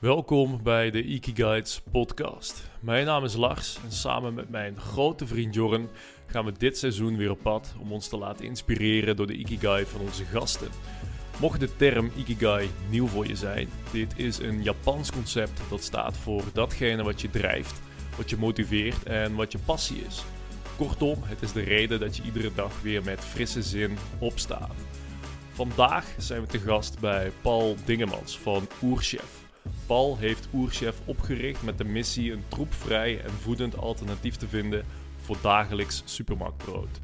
Welkom bij de Ikiguides podcast. Mijn naam is Lars en samen met mijn grote vriend Jorn gaan we dit seizoen weer op pad om ons te laten inspireren door de Ikigai van onze gasten. Mocht de term Ikigai nieuw voor je zijn, dit is een Japans concept dat staat voor datgene wat je drijft, wat je motiveert en wat je passie is. Kortom, het is de reden dat je iedere dag weer met frisse zin opstaat. Vandaag zijn we te gast bij Paul Dingemans van Oerchef. Paul heeft Oerchef opgericht met de missie een troepvrij en voedend alternatief te vinden voor dagelijks supermarktbrood.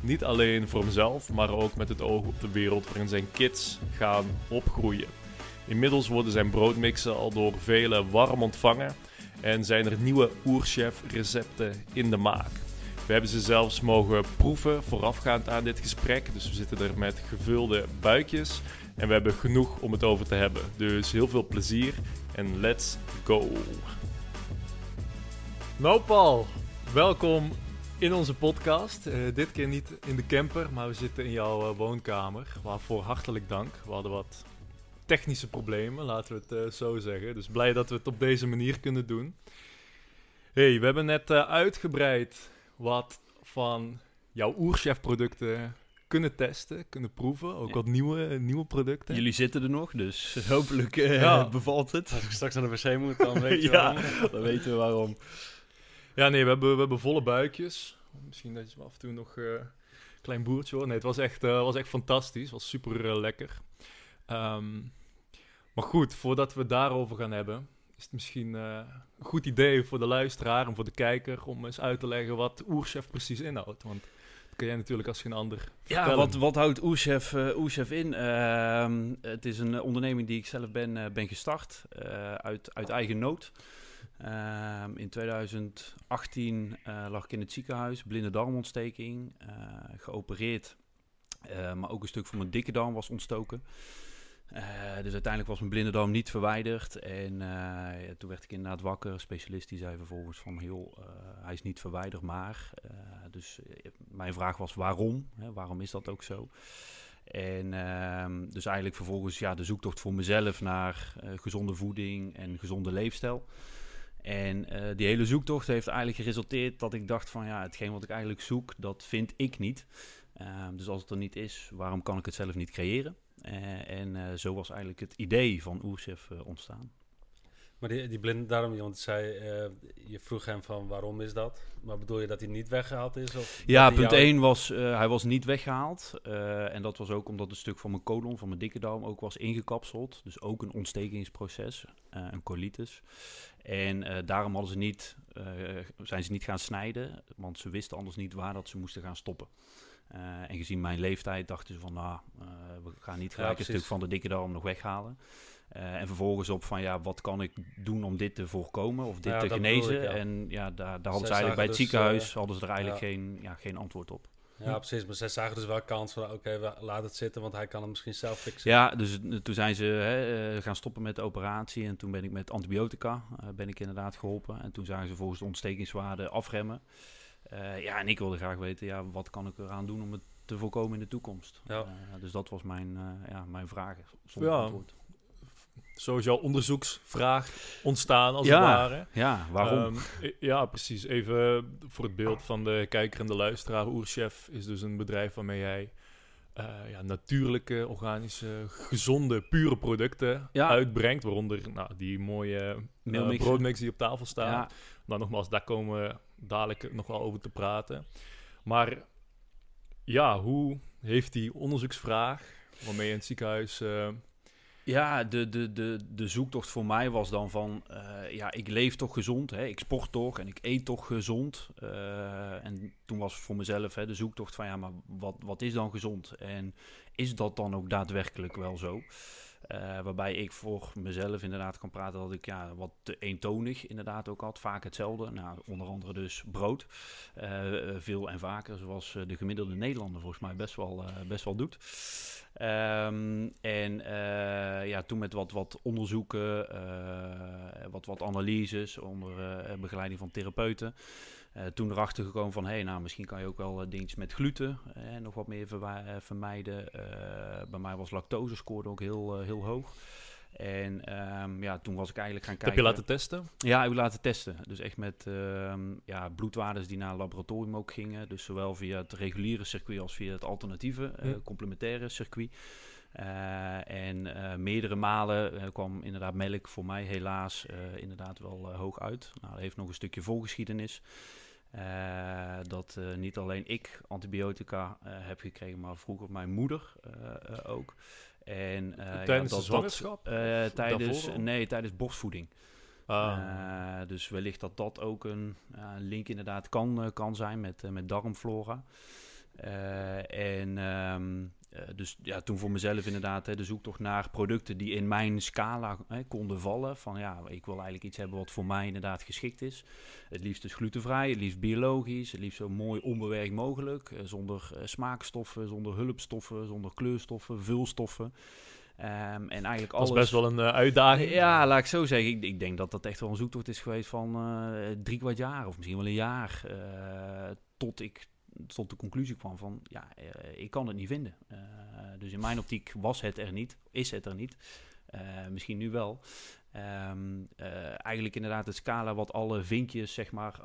Niet alleen voor hemzelf, maar ook met het oog op de wereld waarin zijn kids gaan opgroeien. Inmiddels worden zijn broodmixen al door velen warm ontvangen en zijn er nieuwe Oerchef recepten in de maak. We hebben ze zelfs mogen proeven voorafgaand aan dit gesprek, dus we zitten er met gevulde buikjes. En we hebben genoeg om het over te hebben. Dus heel veel plezier en let's go. Nou Paul, welkom in onze podcast. Eh, dit keer niet in de camper, maar we zitten in jouw eh, woonkamer. Waarvoor hartelijk dank. We hadden wat technische problemen, laten we het eh, zo zeggen. Dus blij dat we het op deze manier kunnen doen. hey, we hebben net uitgebreid wat van jouw oerchef producten kunnen testen, kunnen proeven. Ook wat nieuwe, nieuwe producten. Jullie zitten er nog, dus hopelijk uh, bevalt het. Als ik straks naar de wc moet, dan weet je ja, dan weten we waarom. Ja, nee, we hebben, we hebben volle buikjes. Misschien dat je af en toe nog een uh, klein boertje hoor. Nee, het was echt, uh, was echt fantastisch. Het was super lekker. Um, maar goed, voordat we daarover gaan hebben, is het misschien een goed idee voor de luisteraar en voor de kijker om eens uit te leggen wat Oerchef precies inhoudt. Want kun jij natuurlijk als geen ander vertellen. Ja, wat, wat houdt uh, Oerchef in? Uh, het is een onderneming die ik zelf ben, uh, ben gestart uit, uit eigen nood. Ehm, in 2018 lag ik in het ziekenhuis, blinde darmontsteking, geopereerd. maar ook een stuk van mijn dikke darm was ontstoken. Uh, dus uiteindelijk was mijn blinde darm niet verwijderd. En uh, ja, toen werd ik inderdaad wakker. Specialist die zei vervolgens van... joh, uh, hij is niet verwijderd, maar... dus mijn vraag was waarom? Hè, waarom is dat ook zo? En ehm, dus eigenlijk vervolgens ja, de zoektocht voor mezelf naar gezonde voeding en gezonde leefstijl. En die hele zoektocht heeft eigenlijk geresulteerd dat ik dacht van... ja, hetgeen wat ik eigenlijk zoek, dat vind ik niet. Ehm, dus als het er niet is, waarom kan ik het zelf niet creëren? En zo was eigenlijk het idee van Oersef ontstaan. Maar die, die blinde darm, want zei, je vroeg hem van waarom is dat? Maar bedoel je dat hij niet weggehaald is? Of ja, punt 1 jou... was, hij was niet weggehaald. en dat was ook omdat een stuk van mijn colon, van mijn dikke darm, ook was ingekapseld. Dus ook een ontstekingsproces, een colitis. En daarom hadden ze niet, zijn ze niet gaan snijden, want ze wisten anders niet waar dat ze moesten gaan stoppen. Uh, en gezien mijn leeftijd dachten ze van, nou, uh, we gaan niet gelijk ja, een stuk van de dikke darm nog weghalen. Uh, en vervolgens op van, ja, wat kan ik doen om dit te voorkomen of dit ja, te genezen? Ik, ja. En ja, daar, daar hadden ze eigenlijk bij het dus, ziekenhuis hadden ze er eigenlijk geen, ja, geen antwoord op. Ja, precies. Maar zij zagen dus wel kans van, oké, okay, laat het zitten, want hij kan het misschien zelf fixen. Ja, dus toen zijn ze hè, gaan stoppen met de operatie en toen ben ik met antibiotica, ben ik inderdaad geholpen. En toen zagen ze volgens de ontstekingswaarde afremmen. Uh, ja, en ik wilde graag weten, ja, wat kan ik eraan doen om het te voorkomen in de toekomst? Ja. Uh, dus dat was mijn, uh, ja, mijn vraag zonder ja. antwoord. Jouw onderzoeksvraag ontstaan, als ja, het ware. Ja, waarom? Um, ja, precies. Even voor het beeld van de kijker en de luisteraar. Oerchef is dus een bedrijf waarmee jij ja, natuurlijke, organische, gezonde, pure producten ja. uitbrengt. Waaronder nou, die mooie broodmix die op tafel staat. Ja. Nou, nogmaals, daar komen we dadelijk nog wel over te praten. Maar ja, hoe heeft die onderzoeksvraag, waarmee je in het ziekenhuis... Uh... Ja, de, de, de, de zoektocht voor mij was dan van, uh, ja, ik leef toch gezond, hè? ik sport toch en ik eet toch gezond. Uh, en toen was voor mezelf hè, de zoektocht van, ja, maar wat, wat is dan gezond? En is dat dan ook daadwerkelijk wel zo? Uh, waarbij ik voor mezelf inderdaad kan praten dat ik ja, wat te eentonig inderdaad ook had. Vaak hetzelfde. Nou, onder andere dus brood. Veel en vaker, zoals de gemiddelde Nederlander volgens mij best wel, best wel doet. Um, en ja, toen met wat, wat onderzoeken, wat, wat analyses onder begeleiding van therapeuten. Uh, toen erachter gekomen van, hé, hey, nou, misschien kan je ook wel uh, dingetjes met gluten uh, nog wat meer vermijden. bij mij was lactose scoorde ook heel, heel hoog. En ehm, ja, toen was ik eigenlijk gaan Heb kijken. je laten testen? Ja, ik laten testen. Dus echt met ehm, ja, bloedwaardes die naar het laboratorium ook gingen. Dus zowel via het reguliere circuit als via het alternatieve, eh, complementaire circuit. Eh, en eh, meerdere malen kwam inderdaad melk voor mij helaas inderdaad wel hoog uit. Nou, dat heeft nog een stukje voorgeschiedenis. Dat niet alleen ik antibiotica heb gekregen, maar vroeger mijn moeder ook. En, eh, ja, Tijdens de dat- zwangerschap? Dat, Of eh, tijdens, nee, tijdens borstvoeding. Eh, dus wellicht dat dat ook een een link inderdaad kan, kan zijn met, met darmflora. En ehm, eh, dus ja, toen voor mezelf inderdaad hè, de zoektocht naar producten die in mijn scala hè, konden vallen. Van ja, ik wil eigenlijk iets hebben wat voor mij inderdaad geschikt is. Het liefst dus glutenvrij, het liefst biologisch, het liefst zo mooi onbewerkt mogelijk. eh, zonder eh, smaakstoffen, zonder hulpstoffen, zonder kleurstoffen, vulstoffen. Ehm, en eigenlijk dat alles... is best wel een uitdaging. Ja, laat ik zo zeggen. Ik, ik denk dat dat echt wel een zoektocht is geweest van drie kwart jaar of misschien wel een jaar. tot ik tot de conclusie kwam van, ja, eh, ik kan het niet vinden. Eh, dus in mijn optiek was het er niet, is het er niet. Eh, misschien nu wel. Ehm, eh, eigenlijk inderdaad het scala wat alle vinkjes zeg maar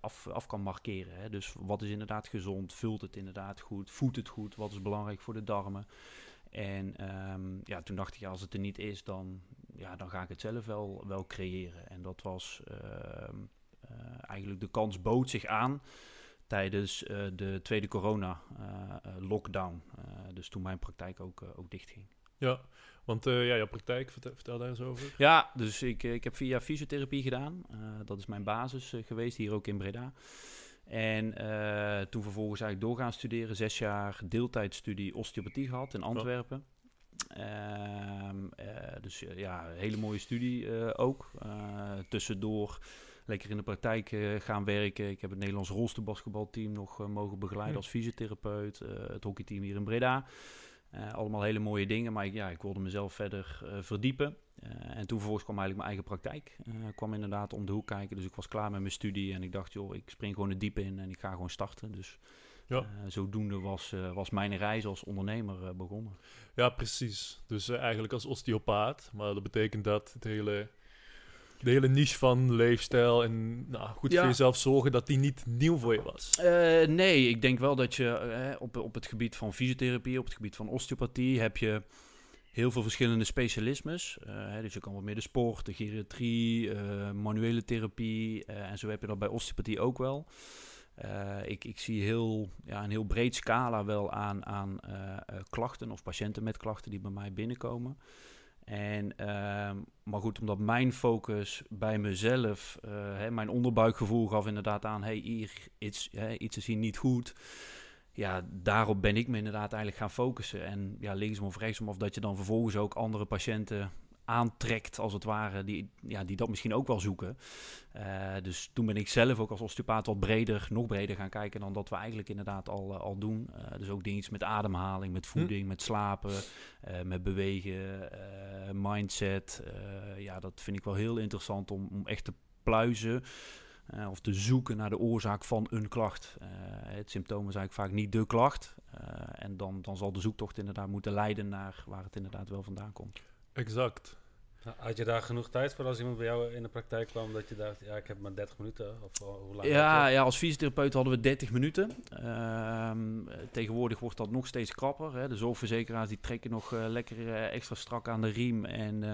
af, af kan markeren. Hè. Dus wat is inderdaad gezond, vult het inderdaad goed, voedt het goed, wat is belangrijk voor de darmen. En ehm, ja, toen dacht ik, als het er niet is, dan, ja, dan ga ik het zelf wel, wel creëren. En dat was ehm, eh, eigenlijk de kans bood zich aan tijdens eh, de tweede corona-lockdown. dus toen mijn praktijk ook, eh, ook dicht ging. Ja, want eh, ja, jouw praktijk, vertel, vertel daar eens over. Ja, dus ik, eh, ik heb via fysiotherapie gedaan. Eh, dat is mijn basis eh, geweest, hier ook in Breda. En eh, toen vervolgens eigenlijk doorgaan studeren. Zes jaar deeltijdstudie osteopathie gehad in Antwerpen. Ehm, eh, dus eh, ja, hele mooie studie eh, ook. Eh, tussendoor lekker in de praktijk eh, gaan werken. Ik heb het Nederlands rolstoelbasketbalteam nog eh, mogen begeleiden als fysiotherapeut. eh, het hockeyteam hier in Breda. Allemaal hele mooie dingen, maar ik, ja, ik wilde mezelf verder verdiepen. En toen vervolgens kwam eigenlijk mijn eigen praktijk. eh kwam inderdaad om de hoek kijken. Dus ik was klaar met mijn studie en ik dacht, joh, ik spring gewoon het diepe in en ik ga gewoon starten. Dus Ja. zodoende was, was mijn reis als ondernemer begonnen. Ja, precies. Dus eigenlijk als osteopaat. Maar dat betekent dat het hele, de hele niche van leefstijl en nou, goed Ja. voor jezelf zorgen, dat die niet nieuw voor je was. Eh, nee, ik denk wel dat je eh, op, op het gebied van fysiotherapie, op het gebied van osteopathie, heb je heel veel verschillende specialismes. Eh, dus je kan wat meer de sport, de geriatrie, manuele therapie. en zo heb je dat bij osteopathie ook wel. Ik, ik zie heel, ja, een heel breed scala wel aan, aan klachten of patiënten met klachten die bij mij binnenkomen. En, ehm, maar goed, omdat mijn focus bij mezelf, eh, hè, mijn onderbuikgevoel gaf inderdaad aan, hey, hier, iets, hè, iets is hier niet goed. Ja, daarop ben ik me inderdaad eigenlijk gaan focussen. En ja, linksom of rechtsom, of dat je dan vervolgens ook andere patiënten aantrekt, als het ware, die, ja, die dat misschien ook wel zoeken. Eh, dus toen ben ik zelf ook als osteopaat wat breder, nog breder gaan kijken dan dat we eigenlijk inderdaad al, eh, al doen. Eh, dus ook dingetjes met ademhaling, met voeding, met slapen, met bewegen, mindset. Ja, dat vind ik wel heel interessant om, om echt te pluizen. of te zoeken naar de oorzaak van een klacht. Het symptoom is eigenlijk vaak niet de klacht. En dan, dan zal de zoektocht inderdaad moeten leiden naar waar het inderdaad wel vandaan komt. Exact. Had je daar genoeg tijd voor als iemand bij jou in de praktijk kwam dat je dacht, ja, ik heb maar 30 minuten? Of eh, hoe lang? Ja, ja, als fysiotherapeut hadden we 30 minuten. Ehm, eh, tegenwoordig wordt dat nog steeds krapper. Hè. De zorgverzekeraars die trekken nog eh, lekker eh, extra strak aan de riem. En,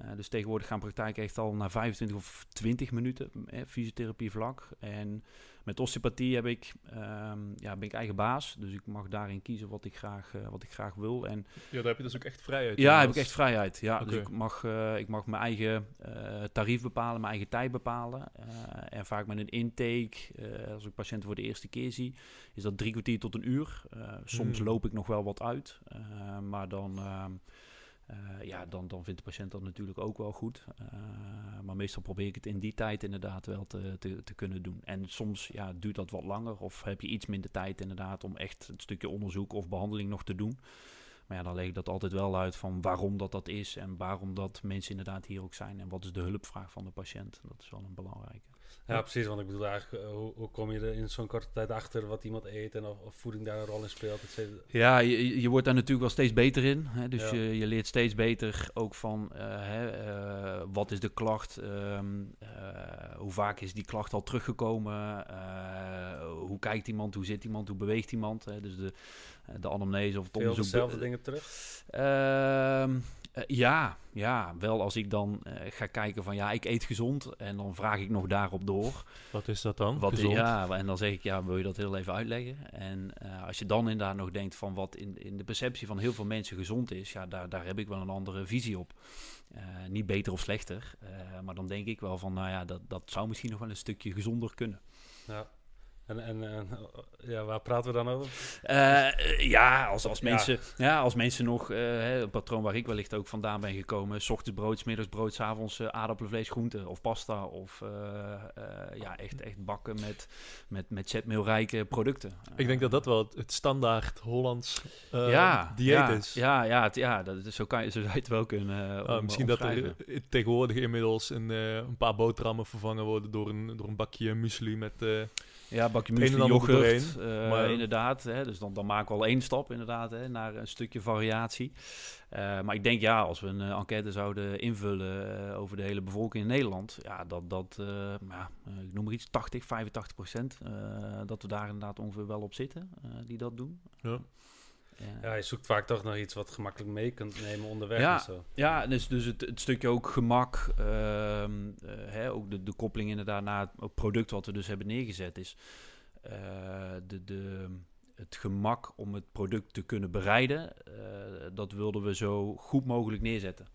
eh, dus tegenwoordig gaan praktijken echt al naar 25 of 20 minuten eh, fysiotherapie vlak. En met osteopathie heb ik, ehm, ja, ben ik eigen baas. Dus ik mag daarin kiezen wat ik graag, eh, wat ik graag wil. En Ja, daar heb je dus ook echt vrijheid. ja, in heb als- ik echt vrijheid. Ja, dus ik mag, eh, ik mag mijn eigen tarief bepalen, mijn eigen tijd bepalen. En vaak met een intake, als ik patiënten voor de eerste keer zie, is dat drie kwartier tot een uur. Soms Hmm. loop ik nog wel wat uit, maar dan, eh, ja, dan, dan vindt de patiënt dat natuurlijk ook wel goed. Eh, maar meestal probeer ik het in die tijd inderdaad wel te, te, te kunnen doen. En soms ja, duurt dat wat langer of heb je iets minder tijd inderdaad om echt het stukje onderzoek of behandeling nog te doen. Maar ja, dan leg ik dat altijd wel uit van waarom dat dat is en waarom dat mensen inderdaad hier ook zijn. En wat is de hulpvraag van de patiënt. Dat is wel een belangrijke. Ja, precies. Want ik bedoel eigenlijk, uh, hoe, hoe, kom je er in zo'n korte tijd achter wat iemand eet en of, of voeding daar een rol in speelt? Ja, je, je wordt daar natuurlijk wel steeds beter in. Hè? Dus ja. je, je leert steeds beter ook van uh, hè, uh, wat is de klacht, um, hoe vaak is die klacht al teruggekomen, hoe kijkt iemand, hoe zit iemand, hoe beweegt iemand. Hè? Dus de, de anamnese of het Veel onderzoek. dezelfde dingen terug? Uh, ja, ja, wel als ik dan uh, ga kijken van ja, ik eet gezond en dan vraag ik nog daarop door. Wat is dat dan? Wat gezond? ja, en dan zeg ik ja, wil je dat heel even uitleggen? En uh, als je dan inderdaad nog denkt van wat in, in de perceptie van heel veel mensen gezond is, ja, daar, daar heb ik wel een andere visie op. niet beter of slechter, maar dan denk ik wel van nou ja, dat, dat zou misschien nog wel een stukje gezonder kunnen. Ja. En, en, en ja, waar praten we dan over? Uh, ja, als, als, mensen, ja. ja als mensen nog, uh, hè, een patroon waar ik wellicht ook vandaan ben gekomen, s ochtends brood, s middags brood, s avonds uh, aardappelen, vlees, groenten of pasta of ja, echt, echt bakken met, met, met zetmeelrijke producten. ik denk dat dat wel het, het standaard Hollands ja, dieet ja, is. Ja, ja, het, ja dat, zo, kan je, zo zou je het wel kunnen om, Misschien dat er tegenwoordig inmiddels een, een paar boterhammen vervangen worden door een, door een bakje muesli met... Ja, bakje muesli, yoghurt, uh, maar inderdaad. Hè, dus dan, dan maken we al één stap inderdaad hè, naar een stukje variatie. Uh, maar ik denk ja, als we een uh, enquête zouden invullen over de hele bevolking in Nederland, ja, dat, dat ja, ik noem maar iets, 80, 85 procent, dat we daar inderdaad ongeveer wel op zitten, die dat doen. Ja. Ja, je zoekt vaak toch nog iets wat gemakkelijk mee kunt nemen onderweg. Ja, en zo. ja dus, dus het, het stukje ook gemak, uh, uh, hè, ook de, de koppeling inderdaad naar het product wat we dus hebben neergezet is uh, de, de, het gemak om het product te kunnen bereiden. dat wilden we zo goed mogelijk neerzetten.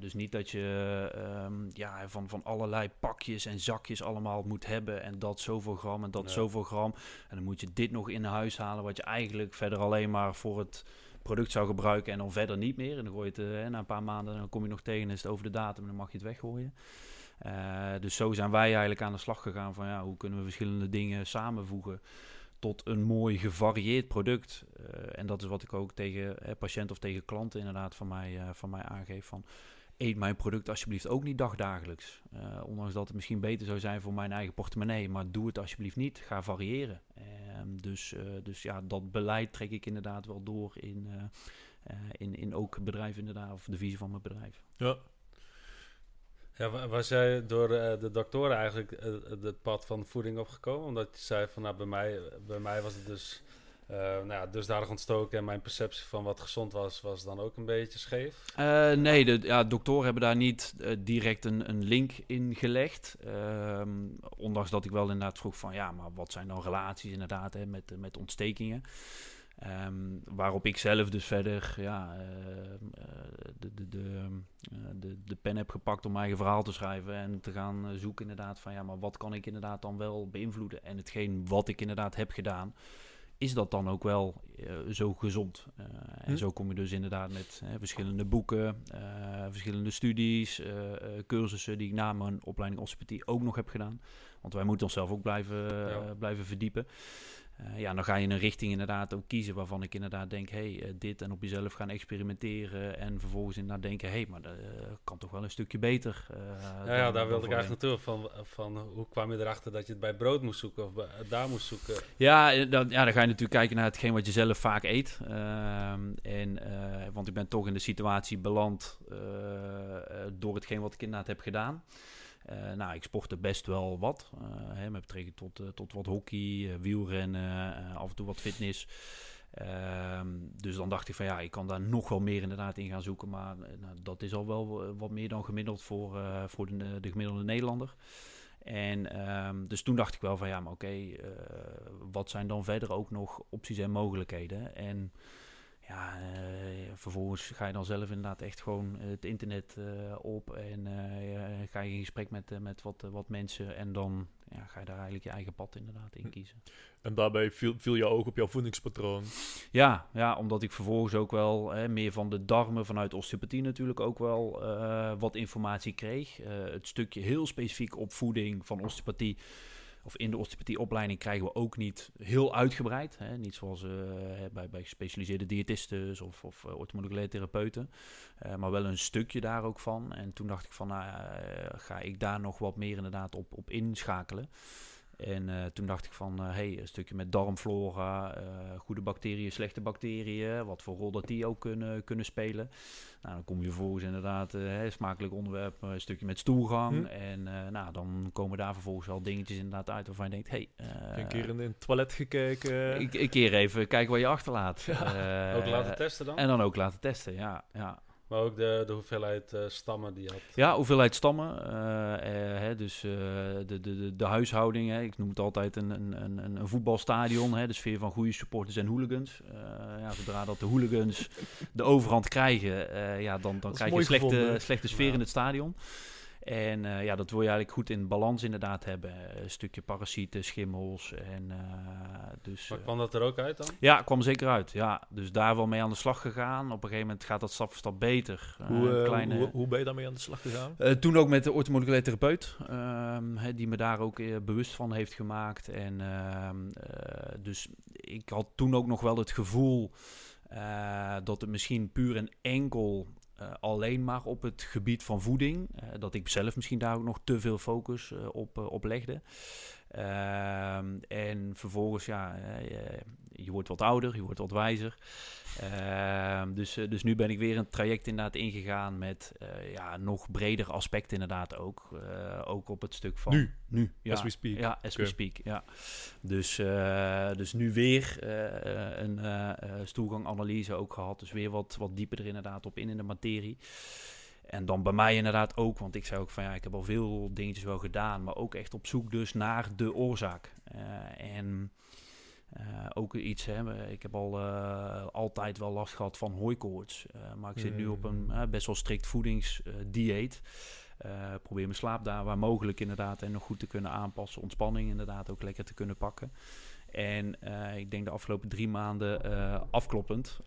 Dus niet dat je um, ja, van, van allerlei pakjes en zakjes allemaal moet hebben. En dat zoveel gram en dat zoveel gram. En dan moet je dit nog in huis halen. Wat je eigenlijk verder alleen maar voor het product zou gebruiken. En dan verder niet meer. En dan gooi je het uh, na een paar maanden. Dan kom je nog tegen en is het over de datum. En dan mag je het weggooien. Uh, dus zo zijn wij eigenlijk aan de slag gegaan. Van ja, hoe kunnen we verschillende dingen samenvoegen tot een mooi gevarieerd product. Uh, en dat is wat ik ook tegen eh, patiënten of tegen klanten inderdaad van mij, uh, van mij aangeef. Van, eet mijn product alsjeblieft ook niet dagdagelijks. Uh, ondanks dat het misschien beter zou zijn voor mijn eigen portemonnee. Maar doe het alsjeblieft niet. Ga variëren. Uh, dus, uh, dus ja, dat beleid trek ik inderdaad wel door in, in, in ook bedrijf inderdaad. Of de visie van mijn bedrijf. Ja. Ja, was jij door de doktoren eigenlijk het pad van voeding opgekomen? Omdat je zei van nou, bij mij, bij mij was het dus... Uh, nou ja, dusdanig ontstoken en mijn perceptie van wat gezond was, was dan ook een beetje scheef? Uh, nee, de ja, doktoren hebben daar niet uh, direct een, een, link in gelegd. Um, ondanks dat ik wel inderdaad vroeg van ja, maar wat zijn dan relaties inderdaad hè, met, met ontstekingen? Um, waarop ik zelf dus verder ja, de, de, de, de, de pen heb gepakt om mijn eigen verhaal te schrijven en te gaan zoeken inderdaad van ja, maar wat kan ik inderdaad dan wel beïnvloeden? En hetgeen wat ik inderdaad heb gedaan, is dat dan ook wel uh, zo gezond? Uh, en hm. zo kom je dus inderdaad met verschillende boeken, verschillende studies, cursussen die ik na mijn opleiding osteopathie ook nog heb gedaan. Want wij moeten onszelf ook blijven, ja. blijven verdiepen. Uh, ja, dan ga je een richting inderdaad ook kiezen waarvan ik inderdaad denk, hé, hey, uh, dit en op jezelf gaan experimenteren en vervolgens inderdaad denken, hé, hey, maar dat uh, kan toch wel een stukje beter. ja, ja, daar wilde ik eigenlijk naartoe. Van, van hoe kwam je erachter dat je het bij brood moest zoeken of bij, daar moest zoeken? Ja dan, ja, dan ga je natuurlijk kijken naar hetgeen wat je zelf vaak eet. Ehm, en, want ik ben toch in de situatie beland door hetgeen wat ik inderdaad heb gedaan. Uh, nou, ik sportte best wel wat. Uh, hè, met betrekking tot, uh, tot wat hockey, wielrennen, af en toe wat fitness. Ehm, dus dan dacht ik van ja, ik kan daar nog wel meer inderdaad in gaan zoeken. Maar nou, dat is al wel wat meer dan gemiddeld voor, voor de, de, gemiddelde Nederlander. En um, dus toen dacht ik wel van ja, maar oké, wat zijn dan verder ook nog opties en mogelijkheden? En ja, uh, vervolgens ga je dan zelf inderdaad echt gewoon het internet uh, op en uh, ga je in gesprek met, met wat, wat mensen en dan ja, ga je daar eigenlijk je eigen pad inderdaad in kiezen. En daarbij viel, viel je oog op jouw voedingspatroon? Ja, ja omdat ik vervolgens ook wel hè, meer van de darmen vanuit osteopathie natuurlijk ook wel wat informatie kreeg. het stukje heel specifiek op voeding van osteopathie of in de osteopathieopleiding krijgen we ook niet heel uitgebreid. Hè? Niet zoals uh, bij, bij gespecialiseerde diëtisten of, of uh, orthomoleculaire therapeuten. Uh, maar wel een stukje daar ook van. En toen dacht ik van, nou, ga ik daar nog wat meer inderdaad op, op inschakelen. En uh, toen dacht ik van, uh, hey, een stukje met darmflora, uh, goede bacteriën, slechte bacteriën, wat voor rol dat die ook kunnen, kunnen spelen. Nou, dan kom je vervolgens inderdaad, hè, smakelijk onderwerp, een stukje met stoelgang. Hm. En nou, dan komen daar vervolgens al dingetjes inderdaad uit waarvan je denkt, hey... een keer in het toilet gekeken. Een keer even kijken wat je achterlaat. Ja. ook laten testen dan? En dan ook laten testen, ja. ja. Maar ook de, de hoeveelheid uh, stammen die je had. Ja, hoeveelheid stammen. Uh, uh, hè, dus de, de, de, de huishouding. Hè. Ik noem het altijd een, een, een, een voetbalstadion. Hè, de sfeer van goede supporters en hooligans. ja, zodra dat de hooligans de overhand krijgen, ja, dan, dan krijg je een slechte, slechte sfeer ja. in het stadion. En uh, ja, dat wil je eigenlijk goed in balans inderdaad hebben. Een stukje parasieten, schimmels. En, uh, dus, maar kwam dat er ook uit dan? Ja, kwam zeker uit. Ja, dus daar wel mee aan de slag gegaan. Op een gegeven moment gaat dat stap voor stap beter. Hoe, kleine, hoe, hoe, ben je daarmee aan de slag gegaan? toen ook met de orthomoleculaire therapeut. Um, die me daar ook bewust van heeft gemaakt. En ehm, dus ik had toen ook nog wel het gevoel... dat het misschien puur en enkel uh, alleen maar op het gebied van voeding. Uh, dat ik zelf misschien daar ook nog te veel focus uh, op, op legde. Ehm, en vervolgens, ja, je wordt wat ouder, je wordt wat wijzer. Ehm, dus, dus nu ben ik weer een traject inderdaad ingegaan met ja, nog breder aspect inderdaad ook. ook op het stuk van... Nu? Nu, ja. As we speak. Ja, as okay. we speak, ja. Dus, dus nu weer een stoelganganalyse ook gehad. Dus weer wat, wat dieper er inderdaad op in in de materie. En dan bij mij inderdaad ook, want ik zei ook van ja, ik heb al veel dingetjes wel gedaan, maar ook echt op zoek dus naar de oorzaak. En uh, ook iets, hè, ik heb al uh, altijd wel last gehad van hooikoorts, maar ik zit nu op een best wel strikt voedingsdieet. probeer mijn slaap daar waar mogelijk inderdaad en nog goed te kunnen aanpassen, ontspanning inderdaad ook lekker te kunnen pakken. En ik denk de afgelopen drie maanden afkloppend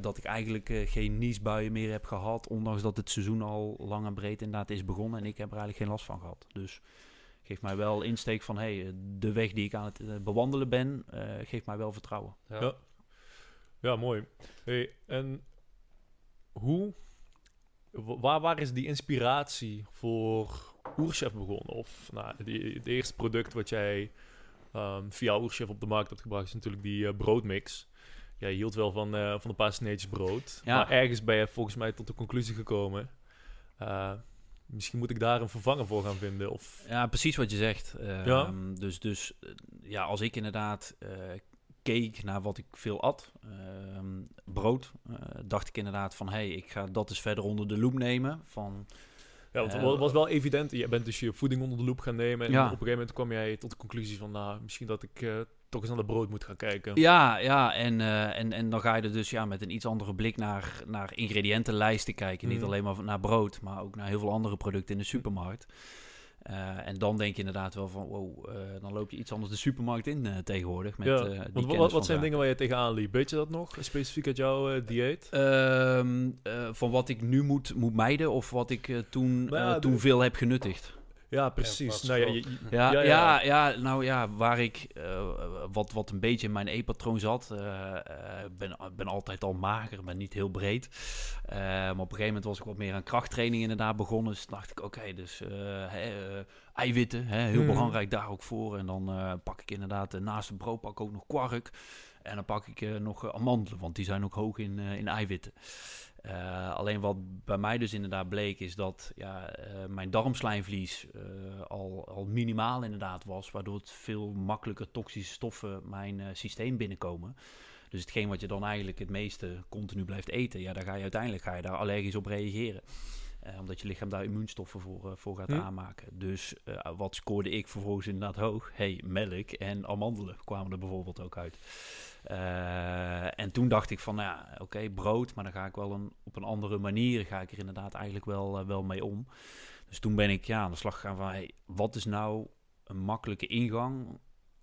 dat ik eigenlijk geen niesbuien meer heb gehad. Ondanks dat het seizoen al lang en breed inderdaad is begonnen. En ik heb er eigenlijk geen last van gehad. Dus geeft mij wel insteek van hey, de weg die ik aan het bewandelen ben, geeft mij wel vertrouwen. Ja, ja. ja mooi. Hey, en hoe, waar, waar is die inspiratie voor Oerchef begonnen? Of nou, die, het eerste product wat jij um, via Oerchef op de markt hebt gebracht, is natuurlijk die uh, broodmix. Jij hield wel van, uh, van een paar sneetjes brood. Ja. Maar ergens ben je volgens mij tot de conclusie gekomen. Misschien moet ik daar een vervanger voor gaan vinden. Of... Ja, precies wat je zegt. Uh, ja. Dus, dus ja, als ik inderdaad keek naar wat ik veel at, ehm, brood, dacht ik inderdaad van... hé, hey, ik ga dat eens verder onder de loep nemen. Van ja, want het was wel evident. Je bent dus je voeding onder de loep gaan nemen. En op een gegeven moment kwam jij tot de conclusie van... nou, misschien dat ik toch eens naar de brood moet gaan kijken. Ja, ja en, uh, en, en dan ga je er dus ja, met een iets andere blik naar, naar ingrediëntenlijsten kijken. Niet mhm. alleen maar naar brood, maar ook naar heel veel andere producten in de supermarkt. Uh, en dan denk je inderdaad wel van, wow, uh, dan loop je iets anders de supermarkt in uh, tegenwoordig. Met, ja. Want wat, wat zijn dingen waar je tegenaan liep? Weet je dat nog, specifiek uit jouw dieet? Um, van wat ik nu moet, moet mijden of wat ik toen, nou ja, toen veel heb genuttigd? Ja, precies. Nou, ja, je, ja, ja, ja, ja, nou ja, waar ik uh, wat, wat een beetje in mijn e-patroon zat. Uh, ben, ben altijd al mager, ben niet heel breed. Uh, maar op een gegeven moment was ik wat meer aan krachttraining inderdaad begonnen. Dus dacht ik, oké, okay, dus eiwitten, hè, heel mm. belangrijk daar ook voor. En dan pak ik inderdaad naast het brood pak ik ook nog kwark. En dan pak ik nog amandelen, want die zijn ook hoog in, in eiwitten. Uh, alleen wat bij mij dus inderdaad bleek is dat ja, uh, mijn darmslijmvlies uh, al, al minimaal inderdaad was, waardoor het veel makkelijker toxische stoffen mijn systeem binnenkomen. Dus hetgeen wat je dan eigenlijk het meeste continu blijft eten, ja, daar ga je uiteindelijk ga je daar allergisch op reageren. omdat je lichaam daar immuunstoffen voor, voor gaat hm. aanmaken. Dus wat scoorde ik vervolgens inderdaad hoog? hey, melk en amandelen kwamen er bijvoorbeeld ook uit. Uh, en toen dacht ik van, nou ja, oké, okay, brood, maar dan ga ik wel een, op een andere manier, ga ik er inderdaad eigenlijk wel, uh, wel mee om. Dus toen ben ik ja, aan de slag gegaan van, hey, wat is nou een makkelijke ingang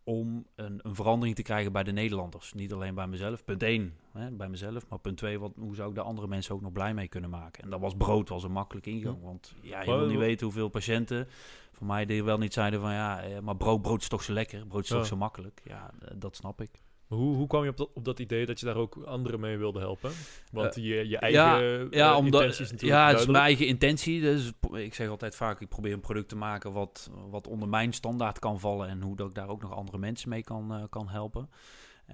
om een, een verandering te krijgen bij de Nederlanders. Niet alleen bij mezelf. Punt 1, hè, bij mezelf. Maar punt 2, wat, hoe zou ik de andere mensen ook nog blij mee kunnen maken? En dat was brood, was een makkelijke ingang. Want ja, je wil niet weten hoeveel patiënten van mij die wel niet zeiden van ja, eh, maar brood, brood is toch zo lekker, brood is toch zo makkelijk. Ja, eh, dat snap ik. Hoe, hoe kwam je op dat, op dat idee dat je daar ook anderen mee wilde helpen? Want uh, je, je eigen ja, ja, omdat, intenties natuurlijk Ja, het is mijn eigen intentie. Dus ik zeg altijd vaak, ik probeer een product te maken wat, wat onder mijn standaard kan vallen. En hoe dat ik daar ook nog andere mensen mee kan, uh, kan helpen.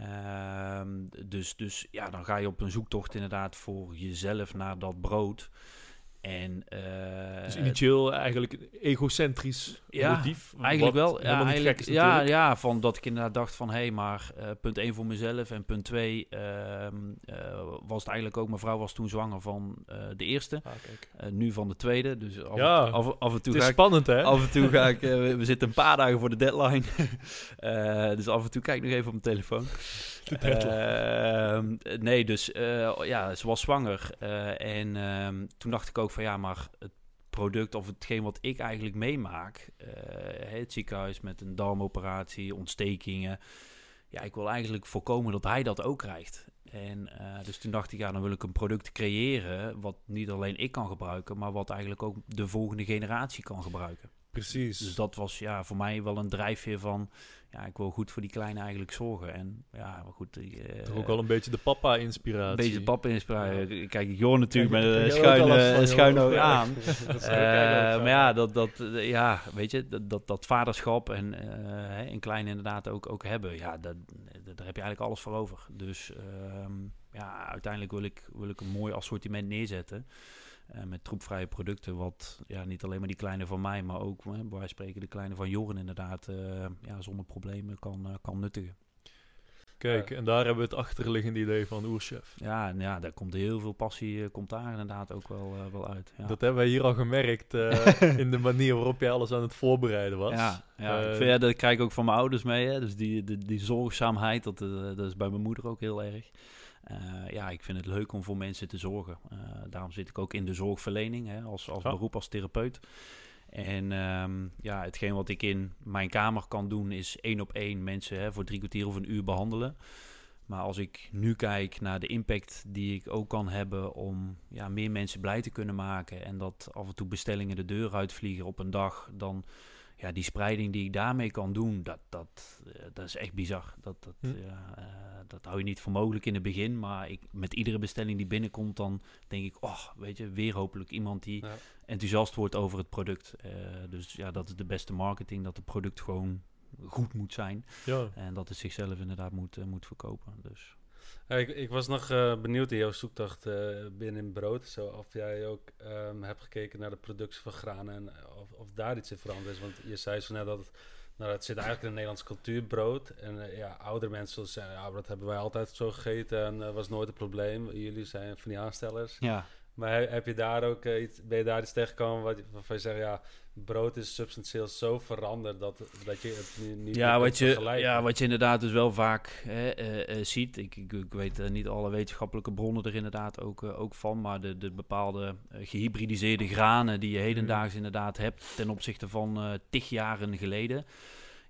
Uh, dus, dus ja, dan ga je op een zoektocht inderdaad voor jezelf naar dat brood. En, uh, dus initieel eigenlijk egocentrisch ja, motief? Eigenlijk wel. Ja, eigenlijk, ja, ja, van dat ik inderdaad dacht van... hé, hey, maar uh, punt 1 voor mezelf en punt 2 uh, was het eigenlijk ook... mijn vrouw was toen zwanger van de eerste. Ah, nu van de tweede. Dus af, ja, af, af, en toe het is ga spannend, hè? Af en toe ga ik... we, we zitten een paar dagen voor de deadline. dus af en toe kijk ik nog even op mijn telefoon. Ehm, nee, dus ja, ze was zwanger. en ehm, toen dacht ik ook van ja, maar het product of hetgeen wat ik eigenlijk meemaak, uh, het ziekenhuis met een darmoperatie, ontstekingen. Ja, ik wil eigenlijk voorkomen dat hij dat ook krijgt. En uh, dus toen dacht ik, ja, dan wil ik een product creëren wat niet alleen ik kan gebruiken, maar wat eigenlijk ook de volgende generatie kan gebruiken. Precies. Dus dat was ja, voor mij wel een drijfveer van, ja, ik wil goed voor die kleine eigenlijk zorgen. En ja, maar goed. Uh, Toch ook wel een beetje de papa-inspiratie. Een beetje de papa-inspiratie. Ja. Kijk, ik hoor natuurlijk met een schuine, schuin oog aan. uh, maar ja, dat, dat, ja, weet je, dat, dat, dat vaderschap en uh, in klein inderdaad ook, ook hebben. Ja, dat, daar heb je eigenlijk alles voor over. Dus ehm, ja, uiteindelijk wil ik, wil ik een mooi assortiment neerzetten. Uh, met troepvrije producten, wat ja, niet alleen maar die kleine van mij, maar ook, hè, spreken de kleine van Joren inderdaad, uh, ja, zonder problemen kan, uh, kan nuttigen. Kijk, en daar hebben we het achterliggende idee van Oerchef. Ja, en ja, daar komt heel veel passie, komt daar inderdaad ook wel, wel uit. Ja. Dat hebben wij hier al gemerkt in de manier waarop jij alles aan het voorbereiden was. Ja, ja, ik vind, ja dat krijg ik ook van mijn ouders mee. Hè. Dus die, die, die zorgzaamheid, dat, dat is bij mijn moeder ook heel erg. Uh, ja, ik vind het leuk om voor mensen te zorgen. Uh, daarom zit ik ook in de zorgverlening hè, als, als beroep, als therapeut. En um, ja, hetgeen wat ik in mijn kamer kan doen, is één op één mensen hè, voor drie kwartier of een uur behandelen. Maar als ik nu kijk naar de impact die ik ook kan hebben om ja, meer mensen blij te kunnen maken en dat af en toe bestellingen de deur uitvliegen op een dag, dan ja, die spreiding die ik daarmee kan doen, dat, dat, uh, dat is echt bizar. Dat, dat, hm. ja, uh, dat hou je niet voor mogelijk in het begin. Maar ik, met iedere bestelling die binnenkomt, dan denk ik, oh, weet je, weer hopelijk iemand die ja. enthousiast wordt over het product. Uh, dus ja, dat is de beste marketing, dat het product gewoon goed moet zijn. Ja. En dat het zichzelf inderdaad moet, moet verkopen. Dus. Ik, ik, was nog uh, benieuwd in jouw zoektocht uh, binnen in brood. Of jij ook um, hebt gekeken naar de productie van granen en of, of daar iets in veranderd is. Want je zei zo net dat het, nou, zit eigenlijk in de Nederlandse cultuur, brood. En uh, ja, oudere mensen zeggen, ja, dat hebben wij altijd zo gegeten en was nooit een probleem. Jullie zijn van die aanstellers. Ja. Maar heb je daar ook iets, ben je daar iets tegengekomen wat, waarvan je zegt, ja, brood is substantieel zo veranderd dat, dat je het niet ja, wat je, ja, wat je inderdaad dus wel vaak hè, uh, uh, ziet. Ik, ik, ik weet uh, niet alle wetenschappelijke bronnen er inderdaad ook, ook van. Maar de, de bepaalde gehybridiseerde granen die je hedendaags inderdaad hebt ten opzichte van tig jaren geleden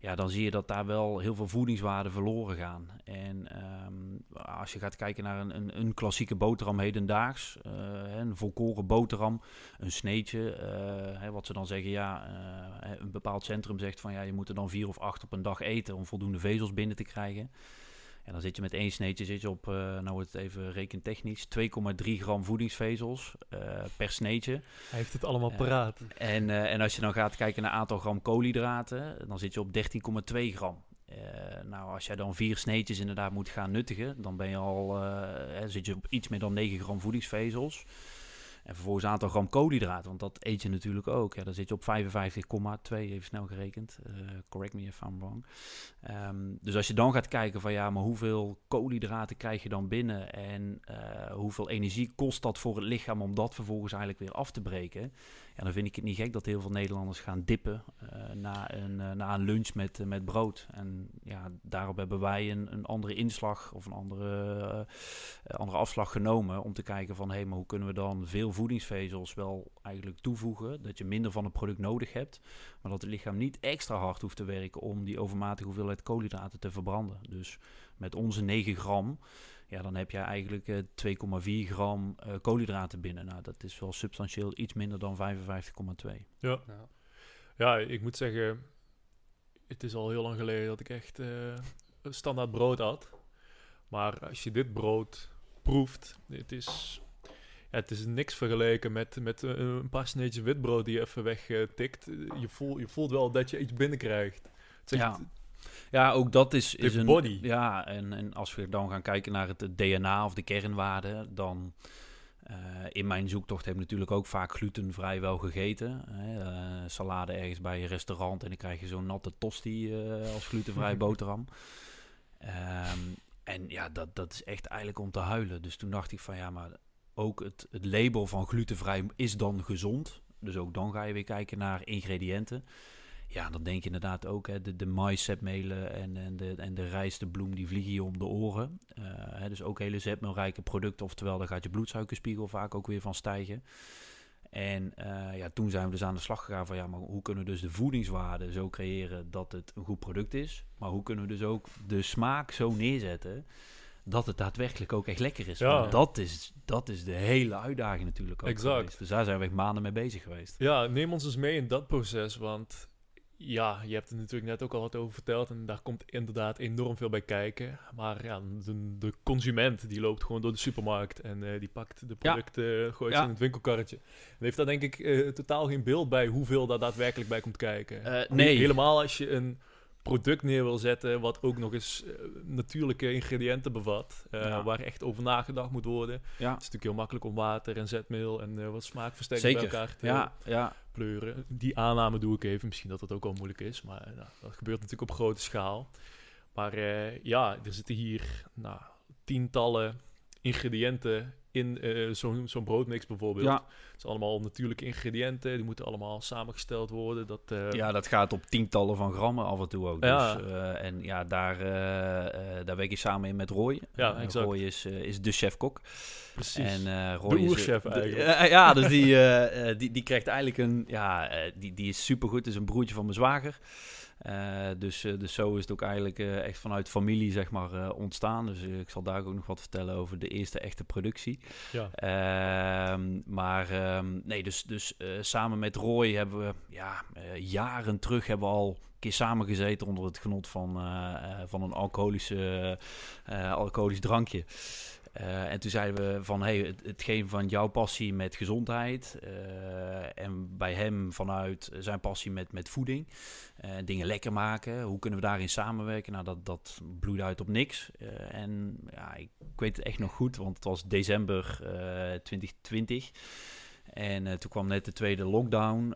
ja, dan zie je dat daar wel heel veel voedingswaarden verloren gaan. En um, als je gaat kijken naar een, een, een klassieke boterham hedendaags, uh, een volkoren boterham, een sneetje, uh, hè, wat ze dan zeggen, ja, uh, een bepaald centrum zegt van ja, je moet er dan vier of acht op een dag eten om voldoende vezels binnen te krijgen. En dan zit je met één sneetje zit je op, uh, nou wordt het even rekentechnisch, 2,3 gram voedingsvezels uh, per sneetje. Hij heeft het allemaal paraat. Uh, en, en als je dan gaat kijken naar aantal gram koolhydraten, dan zit je op 13,2 gram. nou, als jij dan vier sneetjes inderdaad moet gaan nuttigen, dan ben je al, zit je op iets meer dan 9 gram voedingsvezels. En vervolgens een aantal gram koolhydraten, want dat eet je natuurlijk ook. Ja, dan zit je op 55,2, even snel gerekend. Uh, correct me if I'm wrong. Um, dus als je dan gaat kijken van ja, maar hoeveel koolhydraten krijg je dan binnen en uh, hoeveel energie kost dat voor het lichaam om dat vervolgens eigenlijk weer af te breken. Ja, dan vind ik het niet gek dat heel veel Nederlanders gaan dippen uh, na, een, uh, na een lunch met, uh, met brood. En ja, daarop hebben wij een, een andere inslag of een andere, andere afslag genomen om te kijken van hé, maar hoe kunnen we dan veel voedingsvezels wel eigenlijk toevoegen, dat je minder van het product nodig hebt, maar dat het lichaam niet extra hard hoeft te werken om die overmatige hoeveelheid koolhydraten te verbranden. Dus met onze 9 gram ja, dan heb je eigenlijk uh, 2,4 gram uh, koolhydraten binnen. Nou, dat is wel substantieel iets minder dan 55,2. Ja. ja. Ja, ik moet zeggen, het is al heel lang geleden dat ik echt uh, standaard brood had. Maar als je dit brood proeft, het is, ja, het is niks vergeleken met, met een paar sneetjes witbrood die je even wegtikt. je, voelt, je voelt wel dat je iets binnenkrijgt. Het is ja. Ja, ook dat is, is een... body. Ja, en, en als we dan gaan kijken naar het DNA of de kernwaarden, dan... Uh, in mijn zoektocht heb ik natuurlijk ook vaak glutenvrij wel gegeten. Hè. Uh, salade ergens bij een restaurant en dan krijg je zo'n natte tosti uh, als glutenvrij boterham. Um, en ja, dat, dat is echt eigenlijk om te huilen. Dus toen dacht ik van ja, maar ook het, het label van glutenvrij is dan gezond. Dus ook dan ga je weer kijken naar ingrediënten. Ja, dan denk je inderdaad ook, hè, de, de maïszetmelen en, en, de, en de rijstebloem, die vliegen je om de oren. Uh, hè, dus ook hele zetmeelrijke producten, oftewel daar gaat je bloedsuikerspiegel vaak ook weer van stijgen. En uh, ja, toen zijn we dus aan de slag gegaan van ja, maar hoe kunnen we dus de voedingswaarde zo creëren dat het een goed product is. Maar hoe kunnen we dus ook de smaak zo neerzetten dat het daadwerkelijk ook echt lekker is. Ja. dat is, dat is de hele uitdaging natuurlijk ook Exact. Geweest. Dus daar zijn we echt maanden mee bezig geweest. Ja, neem ons eens mee in dat proces, want ja, je hebt er natuurlijk net ook al wat over verteld en daar komt inderdaad enorm veel bij kijken. Maar ja, de, de consument die loopt gewoon door de supermarkt en uh, die pakt de producten, ja. gooit ze in het winkelkarretje. En heeft daar denk ik uh, totaal geen beeld bij hoeveel daar daadwerkelijk bij komt kijken. Uh, nee. Helemaal als je een product neer wil zetten wat ook nog eens natuurlijke ingrediënten bevat, ja. waar echt over nagedacht moet worden. Ja. Het is natuurlijk heel makkelijk om water en zetmeel en wat smaakversterking bij elkaar te ja, ja pleuren. Die aanname doe ik even. Misschien dat dat ook al moeilijk is, maar nou, dat gebeurt natuurlijk op grote schaal. Maar ja, er zitten hier nou, tientallen ingrediënten in uh, zo'n zo broodmix bijvoorbeeld. Ja. Het zijn allemaal natuurlijke ingrediënten. Die moeten allemaal samengesteld worden. Dat, uh... Ja, dat gaat op tientallen van grammen af en toe ook. Ja. Dus, uh, en ja, daar, daar werk je samen in met Roy. Ja, exact. Roy is, is de chef-kok. Precies. En Roy de oerchef eigenlijk. ja, dus die, die, die krijgt eigenlijk een... Ja, die, die is supergoed. is een broertje van mijn zwager. Uh, dus, uh, dus zo is het ook eigenlijk uh, echt vanuit familie zeg maar, ontstaan. Dus ik zal daar ook nog wat vertellen over de eerste echte productie. Ja. Ehm, maar um, nee, dus, dus samen met Roy hebben we ja, jaren terug hebben we al een keer samengezeten onder het genot van, van een alcoholische, alcoholisch drankje. Uh, en toen zeiden we van, hey, het, hetgeen van jouw passie met gezondheid uh, en bij hem vanuit zijn passie met, met voeding, uh, dingen lekker maken, hoe kunnen we daarin samenwerken? Nou, dat, dat bloeide uit op niks. en ja, ik, ik, weet het echt nog goed, want het was december 2020. En toen kwam net de tweede lockdown,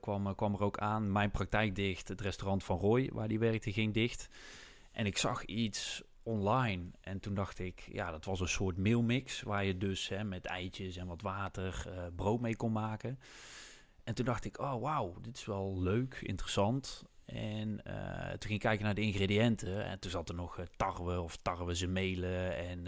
kwam, kwam er ook aan. Mijn praktijk dicht, het restaurant van Roy, waar die werkte, ging dicht. En ik zag iets online. En toen dacht ik, ja, dat was een soort mealmix waar je dus hè, met eitjes en wat water uh, brood mee kon maken. En toen dacht ik, oh wauw, dit is wel leuk, interessant. En uh, toen ging ik kijken naar de ingrediënten en toen zat er nog uh, tarwe of tarwezemelen. En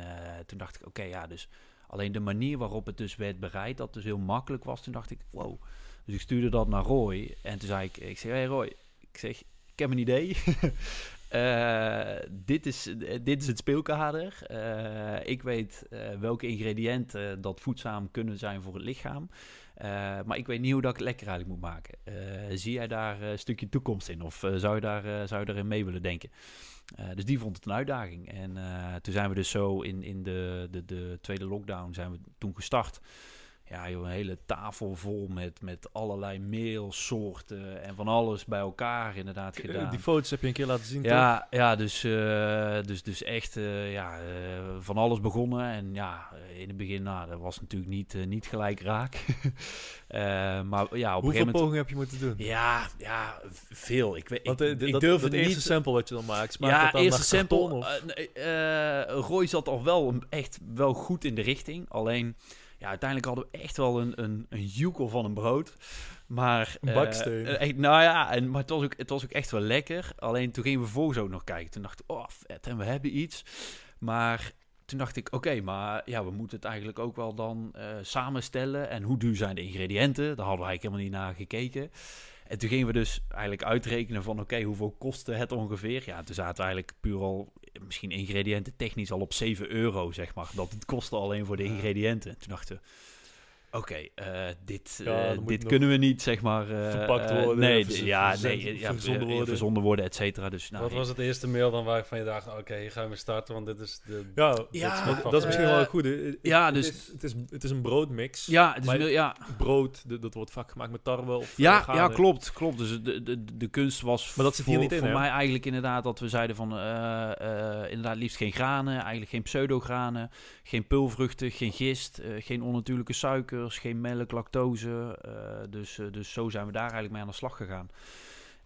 toen dacht ik, oké, ja, dus alleen de manier waarop het dus werd bereid, dat dus heel makkelijk was. Toen dacht ik, wow. Dus ik stuurde dat naar Roy en toen zei ik, ik zeg, hey Roy, ik zeg, ik heb een idee. Uh, dit, is, dit is het speelkader. Uh, ik weet welke ingrediënten dat voedzaam kunnen zijn voor het lichaam. maar ik weet niet hoe dat ik het lekker eigenlijk moet maken. zie jij daar een stukje toekomst in? Of zou, je daar, zou je daarin mee willen denken? dus die vond het een uitdaging. En toen zijn we dus zo in, in de, de, de tweede lockdown zijn we toen gestart ja, joh, een hele tafel vol met, met allerlei meelsoorten en van alles bij elkaar inderdaad eh, gedaan. Die foto's heb je een keer laten zien, Ja, toch? ja dus, uh, dus, dus echt uh, ja, uh, van alles begonnen. En ja, in het begin, nou, dat was natuurlijk niet, niet gelijk raak. maar ja, op Hoeveel pogingen heb je moeten doen? Ja, ja veel. Ik, weet, ik, ik dat, durf het eerste niet... sample wat je dan maakt, ja, dan eerste sample. Of? Roy zat al wel echt wel goed in de richting. Alleen ja, uiteindelijk hadden we echt wel een, een, een joekel van een brood. Maar, Een eh, baksteen. echt, nou ja, en, maar het was, ook, het was ook echt wel lekker. Alleen toen gingen we vervolgens ook nog kijken. Toen dacht ik, oh vet, en we hebben iets. Maar toen dacht ik, oké, maar ja, we moeten het eigenlijk ook wel dan eh, samenstellen. En hoe duur zijn de ingrediënten? Daar hadden we eigenlijk helemaal niet naar gekeken. En toen gingen we dus eigenlijk uitrekenen van, oké, hoeveel kostte het ongeveer? Ja, toen zaten we eigenlijk puur al, misschien ingrediënten technisch al op 7 euro, zeg maar. Dat het kostte alleen voor de ingrediënten. En toen dachten we, oké, eh, dit, Ja, eh, dit kunnen we niet, zeg maar... eh, verpakt worden, nee, ja, nee, ja, verzonden worden. verzonden worden, et cetera. Dus, nou, Wat was het eerste mail dan waarvan je dacht, oké, hier gaan we starten, want dit is de... Ja, Ja, dat, dat is misschien wel goed. Het, ja, het dus- is, het, is, het is een broodmix. Ja, het is, Maar- ja, Brood, dat wordt vaak gemaakt met tarwe of Ja, ja, klopt, klopt. Dus de, de, de kunst was Maar dat zit hier voor, niet in, voor hè? mij eigenlijk inderdaad dat we zeiden van eh, eh, inderdaad liefst geen granen, eigenlijk geen pseudogranen, geen pulvruchten, geen gist, eh, geen onnatuurlijke suikers, geen melk, lactose. eh, dus, eh, dus zo zijn we daar eigenlijk mee aan de slag gegaan.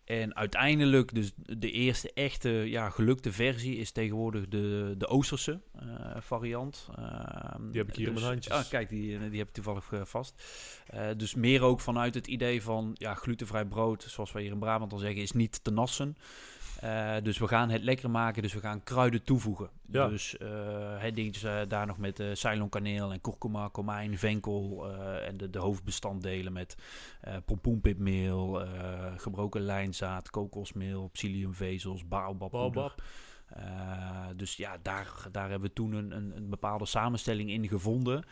En uiteindelijk, dus de eerste echte ja, gelukte versie is tegenwoordig de, de Oosterse eh, variant. Ehm, Die heb ik hier in dus- mijn handjes. Ah, kijk, die, die heb ik toevallig vast. Dus meer ook vanuit het idee van ja, glutenvrij brood, zoals wij hier in Brabant al zeggen, is niet te nassen. Eh, dus we gaan het lekker maken, dus we gaan kruiden toevoegen. Ja. Dus eh het eh, daar nog met Ceylon-kaneel en kurkuma, komijn, venkel en de, de hoofdbestanddelen met pompoenpipmeel, gebroken lijnzaad, kokosmeel, psylliumvezels, baobabpoeder. Baobab. Dus ja, daar, daar hebben we toen een, een, een bepaalde samenstelling in gevonden.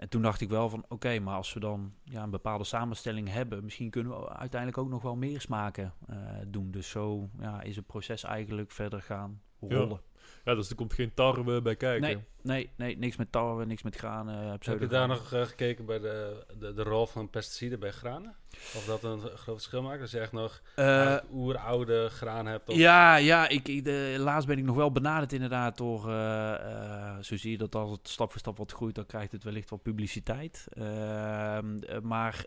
En toen dacht ik wel van, oké, maar als we dan ja, een bepaalde samenstelling hebben, misschien kunnen we uiteindelijk ook nog wel meer smaken eh, doen. Dus zo ja, is het proces eigenlijk verder gaan rollen. Ja, dus er komt geen tarwe bij kijken. Nee, nee, nee, niks met tarwe, niks met granen. eh, Heb je daar nog eh, gekeken bij de, de, de rol van pesticiden bij granen? Of dat een groot verschil maakt? Als je echt nog eigenlijk oeroude graan hebt? Of, Ja, ja ik, ik, de, laatst ben ik nog wel benaderd inderdaad door... eh, eh, zo zie je dat als het stap voor stap wat groeit, dan krijgt het wellicht wat publiciteit. Ehm, eh, maar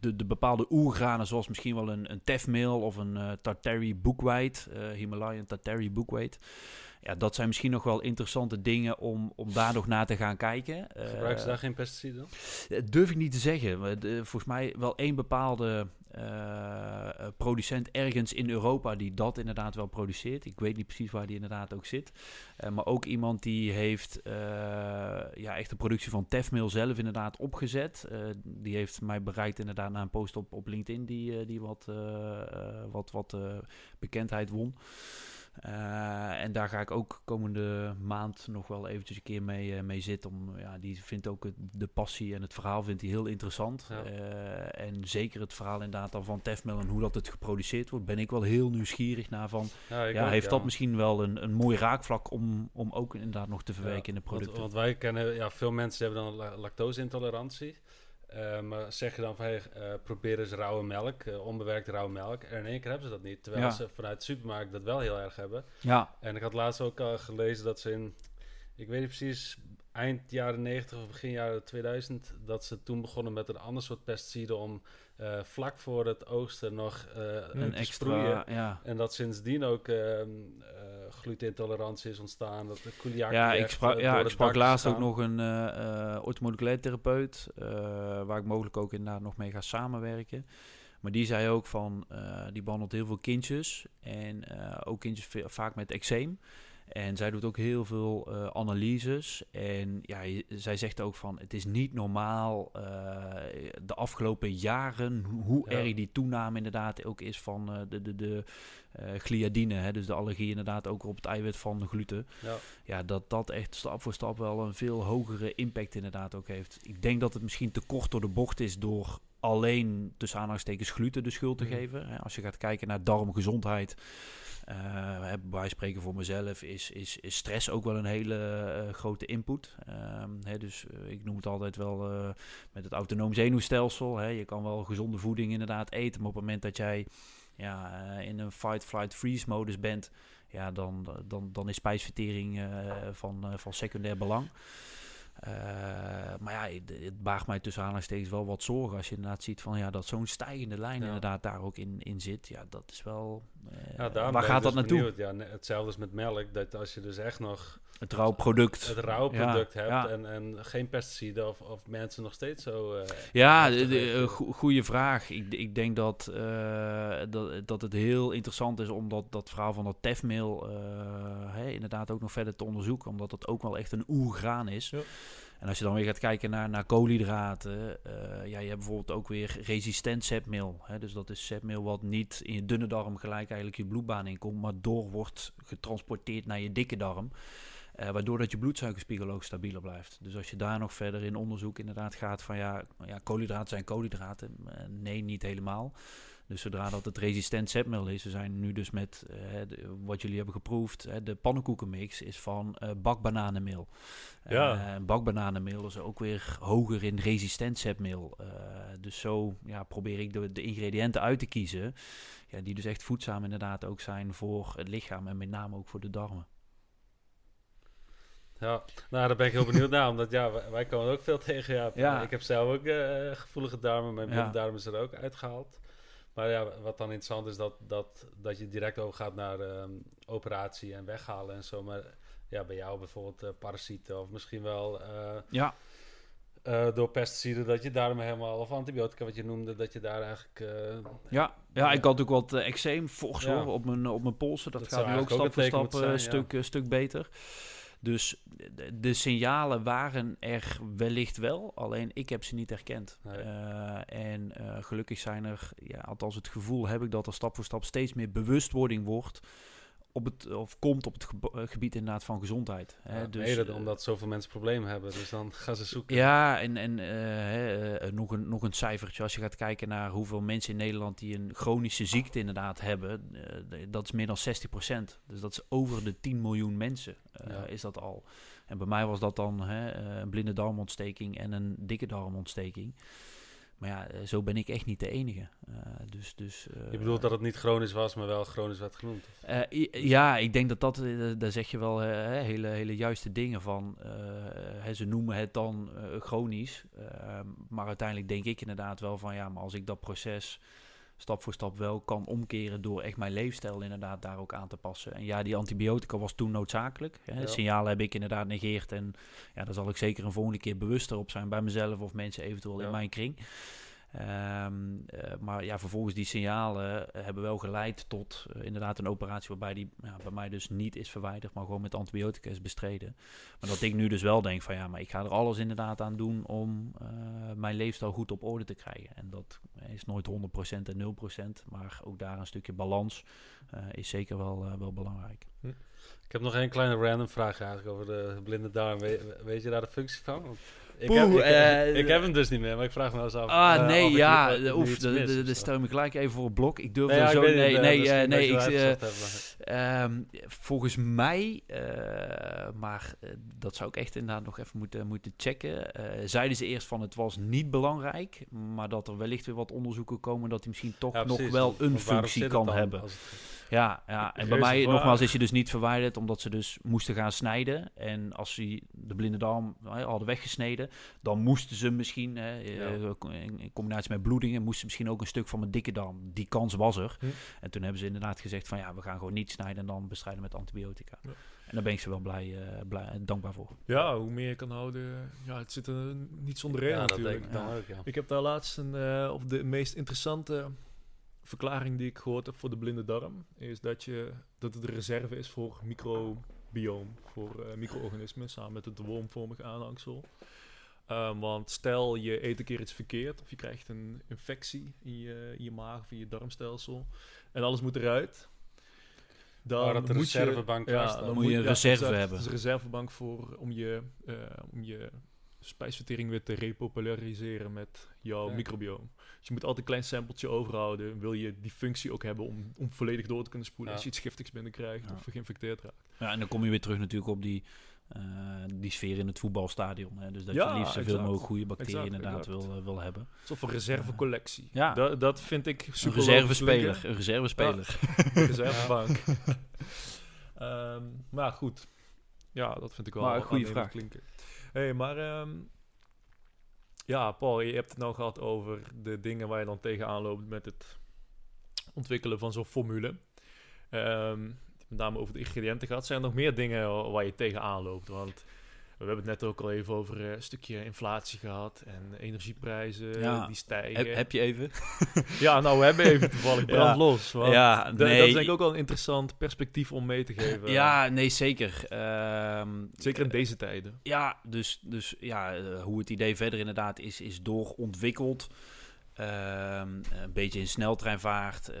de, de bepaalde oergranen, zoals misschien wel een, een tefmeel of een Tartary Bookweit, eh Himalayan Tartary Bookweit... Ja, dat zijn misschien nog wel interessante dingen om, om daar nog naar te gaan kijken. Gebruiken ze daar geen pesticiden? dat durf ik niet te zeggen. Volgens mij wel één bepaalde eh, eh, producent ergens in Europa die dat inderdaad wel produceert. Ik weet niet precies waar die inderdaad ook zit. Eh, maar ook iemand die heeft ja, echt de productie van Tefmeel zelf inderdaad opgezet. Die heeft mij bereikt inderdaad na een post op, op LinkedIn die, die wat, wat, wat bekendheid won. Eh, en daar ga ik ook komende maand nog wel eventjes een keer mee, eh, mee zitten. Om, ja, die vindt ook het, de passie en het verhaal vindt hij heel interessant. Ja. Eh, en zeker het verhaal inderdaad dan van Tefmel en hoe dat het geproduceerd wordt, ben ik wel heel nieuwsgierig naar van. Ja, ik ja, ook, heeft ja. dat misschien wel een, een mooi raakvlak om, om ook inderdaad nog te verwerken in de want- producten? Want, wij kennen, ja, veel mensen hebben dan la- lactose-intolerantie. Eh, maar zeg je dan van, hey, eh, probeer eens rauwe melk, eh, onbewerkte rauwe melk. En in één keer hebben ze dat niet. Terwijl Ja. ze vanuit de supermarkt dat wel heel erg hebben. ja, En ik had laatst ook al gelezen dat ze in, ik weet niet precies, eind jaren 90 of begin jaren 2000, dat ze toen begonnen met een ander soort pesticiden om vlak voor het oogsten nog een te extra. sproeien. Ja. En dat sindsdien ook ehm, eh, glutenintolerantie is ontstaan. Dat de celiac Ja, ik sprak, eh, ja, ik sprak laatst ook nog een eh eh orthomoleculair therapeut, eh, waar ik mogelijk ook inderdaad nog mee ga samenwerken. Maar die zei ook van, die behandelt heel veel kindjes en ook kindjes vaak met eczeem. En zij doet ook heel veel eh, analyses. En ja, zij zegt ook van, het is niet normaal eh, de afgelopen jaren hoe, erg die toename inderdaad ook is van eh, de, de, de gliadine. Hè, dus de allergie inderdaad ook op het eiwit van gluten Ja. ja, dat dat echt stap voor stap wel een veel hogere impact inderdaad ook heeft. Ik denk dat het misschien te kort door de bocht is door alleen tussen aanhalingstekens gluten de schuld te Mhm. geven. Hè, Als je gaat kijken naar darmgezondheid, eh wij spreken voor mezelf, is, is, is stress ook wel een hele eh, grote input. Ehm, hè, dus eh, ik noem het altijd wel eh, met het autonoom zenuwstelsel. Hè, je kan wel gezonde voeding inderdaad eten, maar op het moment dat jij ja, eh, in een fight, flight, freeze modus bent, ja, dan, dan, dan is spijsvertering eh, van, eh, van secundair belang. Eh, maar ja, het, het baagt mij tussen aanhalingstekens wel wat zorgen als je inderdaad ziet van ja, dat zo'n stijgende lijn Ja. inderdaad daar ook in, in zit. Ja, dat is wel. eh, Ja, waar gaat dat dus naartoe? benieuwd. Ja, hetzelfde is met melk. Dat als je dus echt nog Het rauw product. het rauw Ja, hebt ja. En, en geen pesticiden of, of mensen nog steeds zo... eh, Ja, eh, go- goede vraag. Ik, ik denk dat, eh, dat, dat het heel interessant is om dat, dat verhaal van dat tefmeel inderdaad ook nog verder te onderzoeken. Omdat het ook wel echt een oergraan is. Ja. En als je dan weer gaat kijken naar, naar koolhydraten, ja, je hebt bijvoorbeeld ook weer resistent zetmeel. Hè, dus dat is zetmeel wat niet in je dunne darm gelijk eigenlijk je bloedbaan inkomt, maar door wordt getransporteerd naar je dikke darm. Eh, waardoor dat je bloedsuikerspiegel ook stabieler blijft. Dus als je daar nog verder in onderzoek inderdaad gaat van ja, ja koolhydraten zijn koolhydraten. Eh, nee, niet helemaal. Dus zodra dat het resistent zetmeel is, we zijn nu dus met eh, de- wat jullie hebben geproefd, hè, de pannenkoekenmix is van bakbananenmeel. Ja. Bakbananenmeel is ook weer hoger in resistent zetmeel. Dus zo ja, probeer ik de, de ingrediënten uit te kiezen, ja, die dus echt voedzaam inderdaad ook zijn voor het lichaam en met name ook voor de darmen. Ja, nou, daar ben ik heel benieuwd naar. Omdat ja, wij, wij komen ook veel tegen. Ja, Ja. Ik heb zelf ook eh, gevoelige darmen. Mijn Ja. blinde darm is er ook uitgehaald. Maar ja, wat dan interessant is, dat, dat, dat je direct overgaat naar ehm, operatie en weghalen en zo. Maar ja, bij jou bijvoorbeeld eh, parasieten of misschien wel eh, Ja, door pesticiden dat je darmen helemaal, of antibiotica wat je noemde, dat je daar eigenlijk... Ja, ja, ik had ook wat eh, eczeem, vocht Ja. hoor, op mijn, op mijn polsen. Dat, Dat gaat nu ook stap ook voor stap een stuk, stuk beter. Dus de, de signalen waren er wellicht wel, alleen ik heb ze niet herkend. Nee. Eh, en eh, gelukkig zijn er, ja, althans het gevoel heb ik dat er stap voor stap steeds meer bewustwording wordt op het, of komt op het eh, gebied inderdaad van gezondheid. Hè. ja, dus, mede eh, omdat zoveel mensen problemen hebben. Dus dan gaan ze zoeken. ja, en, en eh, hè, nog, een, nog een cijfertje. Als je gaat kijken naar hoeveel mensen in Nederland die een chronische ziekte inderdaad hebben, dat is meer dan 60%. Dus dat is over de 10 miljoen mensen Ja. is dat al. En bij mij was dat dan hè, een blinde darmontsteking en een dikke darmontsteking. Maar ja, eh, zo ben ik echt niet de enige. Eh, dus, dus, eh, Je bedoelt dat het niet chronisch was, maar wel chronisch werd genoemd. eh, ja, ik denk dat dat, eh, daar zeg je wel eh, hele, hele juiste dingen van. eh, hè, ze noemen het dan eh, chronisch. eh, maar uiteindelijk denk ik inderdaad wel van ja, maar als ik dat proces stap voor stap wel kan omkeren door echt mijn leefstijl inderdaad daar ook aan te passen. En ja, die antibiotica was toen noodzakelijk. Hè. Ja. Signalen heb ik inderdaad negeerd. En ja, daar zal ik zeker een volgende keer bewuster op zijn bij mezelf of mensen eventueel Ja. in mijn kring. Ehm, eh, maar ja, vervolgens die signalen eh, hebben wel geleid tot eh, inderdaad een operatie waarbij die ja, bij mij dus niet is verwijderd, maar gewoon met antibiotica is bestreden. Maar dat ik nu dus wel denk van ja, maar ik ga er alles inderdaad aan doen om mijn leefstijl goed op orde te krijgen. En dat is nooit 100% en 0%, maar ook daar een stukje balans is zeker wel, wel belangrijk. Ik heb nog één kleine random vraag eigenlijk over de blinde darm. We- weet je daar de functie van? Ik, Poeh, heb, ik, eh, ik heb hem dus niet meer, maar ik vraag me wel eens af. Ah, eh, nee, ik ja, nu- nu oef, de- de- de stel me gelijk even voor het blok. Ik durf Nee, ja, ik zo... Nee, eh, nee, eh, nee, je ik, eh, Ehm, volgens mij, eh, maar eh, dat zou ik echt inderdaad nog even moeten, moeten checken. eh, zeiden ze eerst van het was niet belangrijk, maar dat er wellicht weer wat onderzoeken komen dat hij misschien toch Ja, nog wel een functie kan hebben. Ja, ja. en bij mij nogmaals is hij dus niet verwijderd omdat ze dus moesten gaan snijden. En als ze de blinde darm hadden weggesneden, dan moesten ze misschien, eh, Ja. eh, in, in combinatie met bloedingen, moesten ze misschien ook een stuk van mijn dikke darm. Die kans was er. Hm. En toen hebben ze inderdaad gezegd van ja, we gaan gewoon niet snijden en dan bestrijden met antibiotica. Ja. En daar ben ik ze wel blij, eh, blij dankbaar voor. Ja, hoe meer je kan houden, ja, het zit er niet zonder reden Ja, dat natuurlijk. denk ik dan Ja. ook, ja. Ik heb daar laatst een, eh, of de meest interessante verklaring die ik gehoord heb voor de blinde darm, is dat, je, dat het een reserve is voor microbioom, voor eh, micro-organismen, samen met het wormvormig aanhangsel. Ehm, want stel je eet een keer iets verkeerd, of je krijgt een infectie in je, in je maag of in je darmstelsel, en alles moet eruit. Dan Oh, dat de moet je- reservebank ja, staat. dan Moet je een ja, reserve hebben. Het is een reservebank voor, om, je, eh, om je spijsvertering weer te repopulariseren met jouw Ja. microbioom. Dus je moet altijd een klein sampletje overhouden. Wil je die functie ook hebben om, om volledig door te kunnen spoelen Ja. als je iets giftigs binnenkrijgt Ja. of geïnfecteerd raakt. Ja, en dan kom je weer terug natuurlijk op die, eh, die sfeer in het voetbalstadion. Hè. Dus dat je liefst zoveel mogelijk goede bacteriën Exact, inderdaad exact. wil, eh, wil hebben. Alsof een reservecollectie. Ja. Dat, dat vind ik Een super reservespeler. Een reservespeler. Een reservebank. Ehm, maar goed. Ja, dat vind ik wel een goede vraag. Klinken. Hey, maar ehm, ja, Paul, je hebt het nou gehad over de dingen waar je dan tegenaan loopt met het ontwikkelen van zo'n formule. Ehm, met name over de ingrediënten gaat. Zijn er nog meer dingen waar je tegenaan loopt? Want we hebben het net ook al even over eh, een stukje inflatie gehad en energieprijzen Ja. die stijgen. Heb, heb je even? Ja, nou, we hebben even toevallig brand Ja. los. want ja, da- Dat nee. is denk ik ook wel een interessant perspectief om mee te geven. Ja, nee, zeker. Ehm, Zeker in deze tijden. Ja, dus, dus ja, eh, hoe het idee verder inderdaad is, is doorontwikkeld. Ehm, een beetje in sneltreinvaart. hè,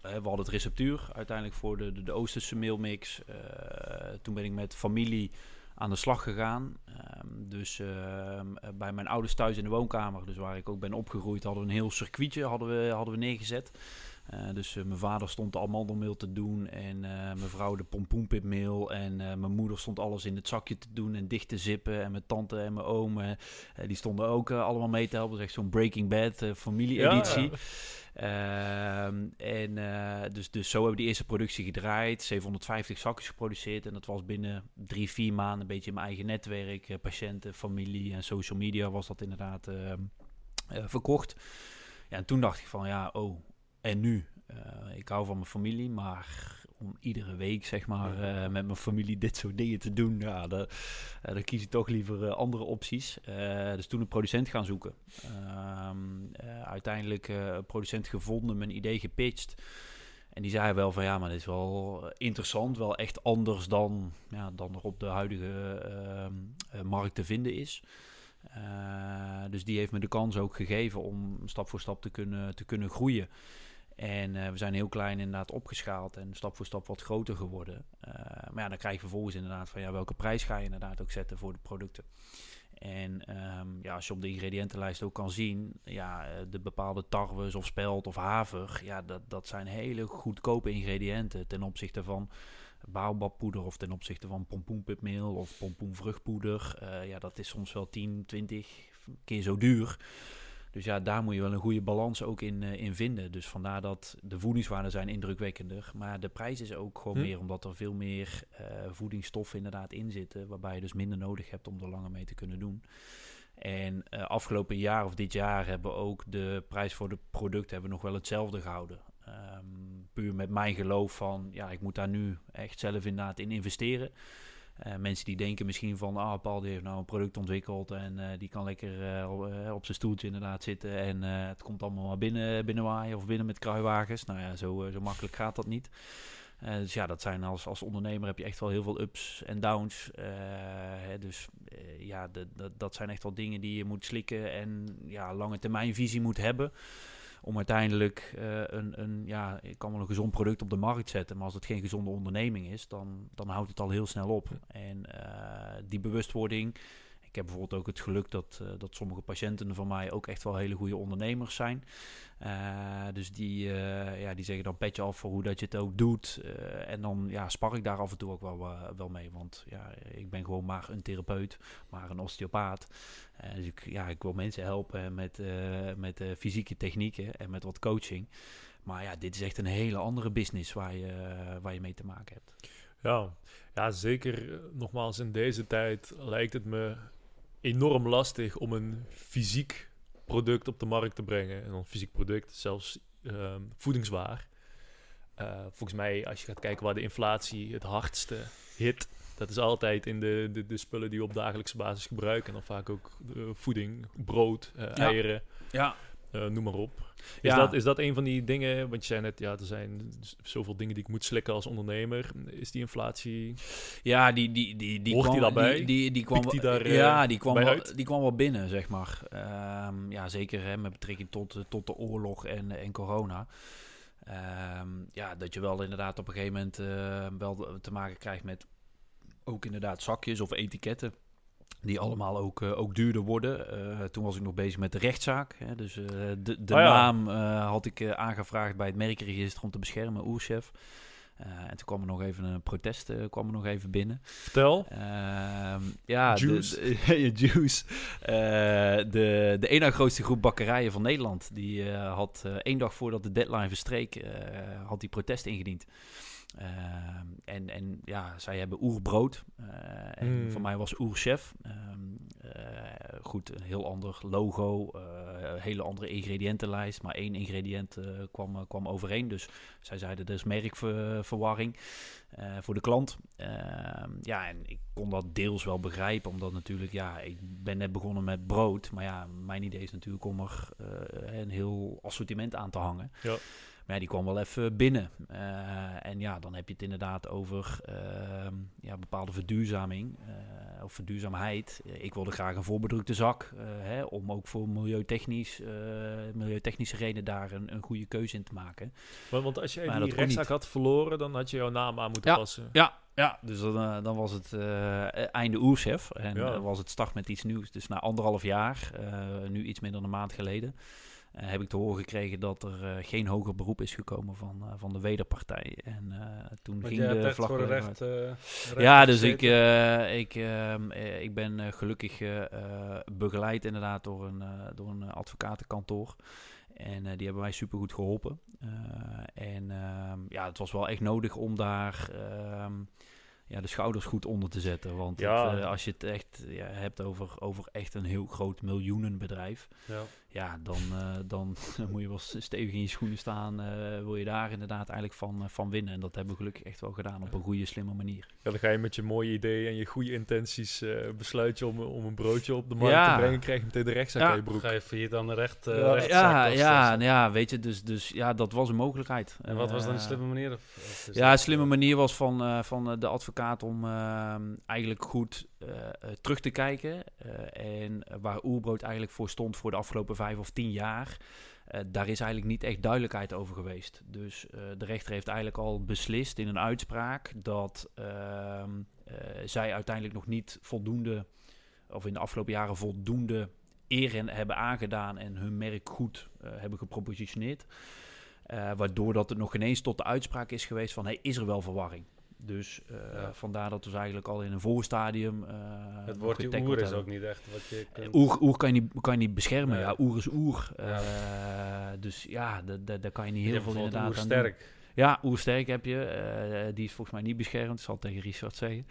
we hadden het receptuur uiteindelijk voor de, de, de Oosterse mailmix. Toen ben ik met familie aan de slag gegaan. Ehm, dus ehm, eh, bij mijn ouders thuis in de woonkamer, dus waar ik ook ben opgegroeid, hadden we een heel circuitje hadden we, hadden we neergezet. Eh, dus eh, mijn vader stond de amandelmeel te doen en eh, mijn vrouw de pompoenpipmeel. En mijn moeder stond alles in het zakje te doen en dicht te zippen. En mijn tante en mijn oom, die stonden ook allemaal mee te helpen. Dat is echt zo'n Breaking Bad familie-editie. Ehm, en dus, dus zo hebben we die eerste productie gedraaid. 750 zakjes geproduceerd. En dat was binnen drie, vier maanden een beetje in mijn eigen netwerk. patiënten, familie en social media was dat inderdaad ehm, eh, verkocht. Ja, en toen dacht ik van ja, oh, en nu? Eh, ik hou van mijn familie, maar om iedere week zeg maar eh, met mijn familie dit soort dingen te doen, ja, dan, eh, dan kies ik toch liever andere opties. Dus toen een producent gaan zoeken. Ehm, eh, uiteindelijk een producent gevonden, mijn idee gepitcht. En die zei wel van ja, maar dit is wel interessant, wel echt anders dan, ja, dan er op de huidige ehm, eh, markt te vinden is. Dus die heeft me de kans ook gegeven om stap voor stap te kunnen, te kunnen groeien. En eh, we zijn heel klein inderdaad opgeschaald en stap voor stap wat groter geworden. Eh, maar ja, dan krijg je vervolgens inderdaad van ja, welke prijs ga je inderdaad ook zetten voor de producten. En ehm, ja, als je op de ingrediëntenlijst ook kan zien, ja, eh, de bepaalde tarwes of spelt of haver, ja, dat, dat zijn hele goedkope ingrediënten ten opzichte van baobabpoeder of ten opzichte van pompoenpipmeel of pompoenvruchtpoeder. Ja, dat is soms wel 10, 20 keer zo duur. Dus ja, daar moet je wel een goede balans ook in, eh, in vinden. Dus vandaar dat de voedingswaarden zijn indrukwekkender. Maar de prijs is ook gewoon Hm. meer, omdat er veel meer eh, voedingsstoffen inderdaad in zitten. Waarbij je dus minder nodig hebt om er langer mee te kunnen doen. En eh, afgelopen jaar of dit jaar hebben we ook de prijs voor de producten hebben we nog wel hetzelfde gehouden. Ehm, puur met mijn geloof van, ja, ik moet daar nu echt zelf inderdaad in investeren. Eh, mensen die denken misschien van, ah, Paul heeft nou een product ontwikkeld en eh, die kan lekker eh, op, zijn stoeltje inderdaad zitten en het komt allemaal maar binnen, binnenwaaien of binnen met kruiwagens. Nou ja, zo, zo makkelijk gaat dat niet. Dus ja, dat zijn als, als ondernemer heb je echt wel heel veel ups en downs. Hè, dus ja, de- dat zijn echt wel dingen die je moet slikken en ja, lange termijn visie moet hebben. Om uiteindelijk eh, een, een, ja, ik kan wel een gezond product op de markt zetten, maar als het geen gezonde onderneming is, dan, dan houdt het al heel snel op. En eh, die bewustwording, ik heb bijvoorbeeld ook het geluk dat, eh, dat sommige patiënten van mij ook echt wel hele goede ondernemers zijn. Eh, dus die, eh, ja, die zeggen dan petje af voor hoe dat je het ook doet. En dan ja, spar ik daar af en toe ook wel, wel mee. Want ja, ik ben gewoon maar een therapeut, maar een osteopaat. Dus ik, ja, ik wil mensen helpen met, met fysieke technieken en met wat coaching. Maar ja, dit is echt een hele andere business waar je, waar je mee te maken hebt. Ja, ja zeker. Nogmaals, in deze tijd lijkt het me enorm lastig om een fysiek product op de markt te brengen. En dan fysiek product, zelfs ehm, voedingswaar. Eh, volgens mij, als je gaat kijken waar de inflatie het hardste hit, dat is altijd in de, de, de spullen die we op dagelijkse basis gebruiken. En dan vaak ook de voeding, brood, eh, eieren, Ja, eh, noem maar op. Is, Ja. dat, is dat een van die dingen, want je zei net, ja, er zijn zoveel dingen die ik moet slikken als ondernemer. Is die inflatie... Ja, die, die, die, die Hoort kwam, die daarbij? Die, die, die kwam, die daar, eh, ja, die kwam, wel, uit? die kwam wel binnen, zeg maar. Ehm, ja, zeker hè, met betrekking tot, eh, tot de oorlog en, en corona. Ehm, ja, dat je wel inderdaad op een gegeven moment wel te maken krijgt met ook inderdaad zakjes of etiketten. Die allemaal ook, eh, ook duurder worden. Eh, toen was ik nog bezig met de rechtszaak. Hè, dus eh, de, de Oh ja. naam eh, had ik eh, aangevraagd bij het merkregister om te beschermen, Oerchef. Eh, en toen kwam er nog even een protest kwam er nog even binnen. Vertel. Ehm, ja, Juice. De, de, Juice. Eh, de, de na grootste groep bakkerijen van Nederland. Die eh, had eh, één dag voordat de deadline verstreek, eh, had die protest ingediend. Ehm, en, en ja, zij hebben oerbrood. Uh, en Mm. voor mij was oerchef. Ehm eh, goed, een heel ander logo, eh, hele andere ingrediëntenlijst. Maar één ingrediënt kwam, kwam overeen. Dus zij zeiden, er is merkverwarring voor de klant. Ehm, ja, en ik kon dat deels wel begrijpen. Omdat natuurlijk, ja, ik ben net begonnen met brood. Maar ja, mijn idee is natuurlijk om er een heel assortiment aan te hangen. Ja. Maar ja, die kwam wel even binnen. Eh, en ja, dan heb je het inderdaad over ehm, ja, bepaalde verduurzaming eh, of verduurzaamheid. Ik wilde graag een voorbedrukte zak, eh, hè, om ook voor milieutechnisch, milieutechnische redenen daar een, een goede keuze in te maken. Want, want als Maar die rechtszaak had verloren, dan had je jouw naam aan moeten Ja. passen. Ja, ja dus dan, dan was het eh, einde oerchef en Ja. eh, was het start met iets nieuws. Dus na anderhalf jaar, nu iets minder dan een maand geleden, heb ik te horen gekregen dat er eh, geen hoger beroep is gekomen van, eh, van de wederpartij. En eh, toen Want ging de vlag voor recht, eh, Ja, dus ik, eh, ik, ehm, eh, ik ben eh, gelukkig eh, eh, begeleid inderdaad door een, eh, door een advocatenkantoor. En eh, die hebben mij supergoed geholpen. Eh, en ehm, ja, het was wel echt nodig om daar ehm, ja, de schouders goed onder te zetten. Want Ja. het, eh, als je het echt ja, hebt over, over echt een heel groot miljoenenbedrijf... Ja. Ja, dan, eh, dan moet je wel stevig in je schoenen staan. eh, wil je daar inderdaad eigenlijk van, van winnen. En dat hebben we gelukkig echt wel gedaan op een goede, slimme manier. Ja, dan ga je met je mooie ideeën en je goede intenties eh besluit je om, om een broodje op de markt Ja. te brengen. Krijg je meteen de rechtszaak Ja. aan je broek. Ga je failliet aan de recht, eh, Ja. rechtszaak Ja, ja, nou ja, weet je, dus, dus ja, dat was een mogelijkheid. En wat was dan een slimme manier? Of, of is Ja, een slimme manier was van, eh, van de advocaat om eh, eigenlijk goed eh, eh, terug te kijken. eh, en waar Oerbrood eigenlijk voor stond voor de afgelopen vijf of tien jaar. daar is eigenlijk niet echt duidelijkheid over geweest. Dus de rechter heeft eigenlijk al beslist in een uitspraak dat ehm, eh, zij uiteindelijk nog niet voldoende, of in de afgelopen jaren voldoende eer en hebben aangedaan en hun merk goed hebben gepropositioneerd. Waardoor dat het nog geen eens tot de uitspraak is geweest van hey, is er wel verwarring. Dus eh, Ja. vandaar dat we eigenlijk al in een voorstadium. eh Het woordje oer is hebben. ook niet echt wat je kunt... Oer, oer kan, je niet, kan je niet beschermen. Nee. Ja, oer is oer. Ja. Eh, dus ja, da- da- daar kan je niet je heel veel inderdaad aan doen. oersterk. Ja, oersterk heb je. eh, die is volgens mij niet beschermd. Ik zal tegen Richard zeggen.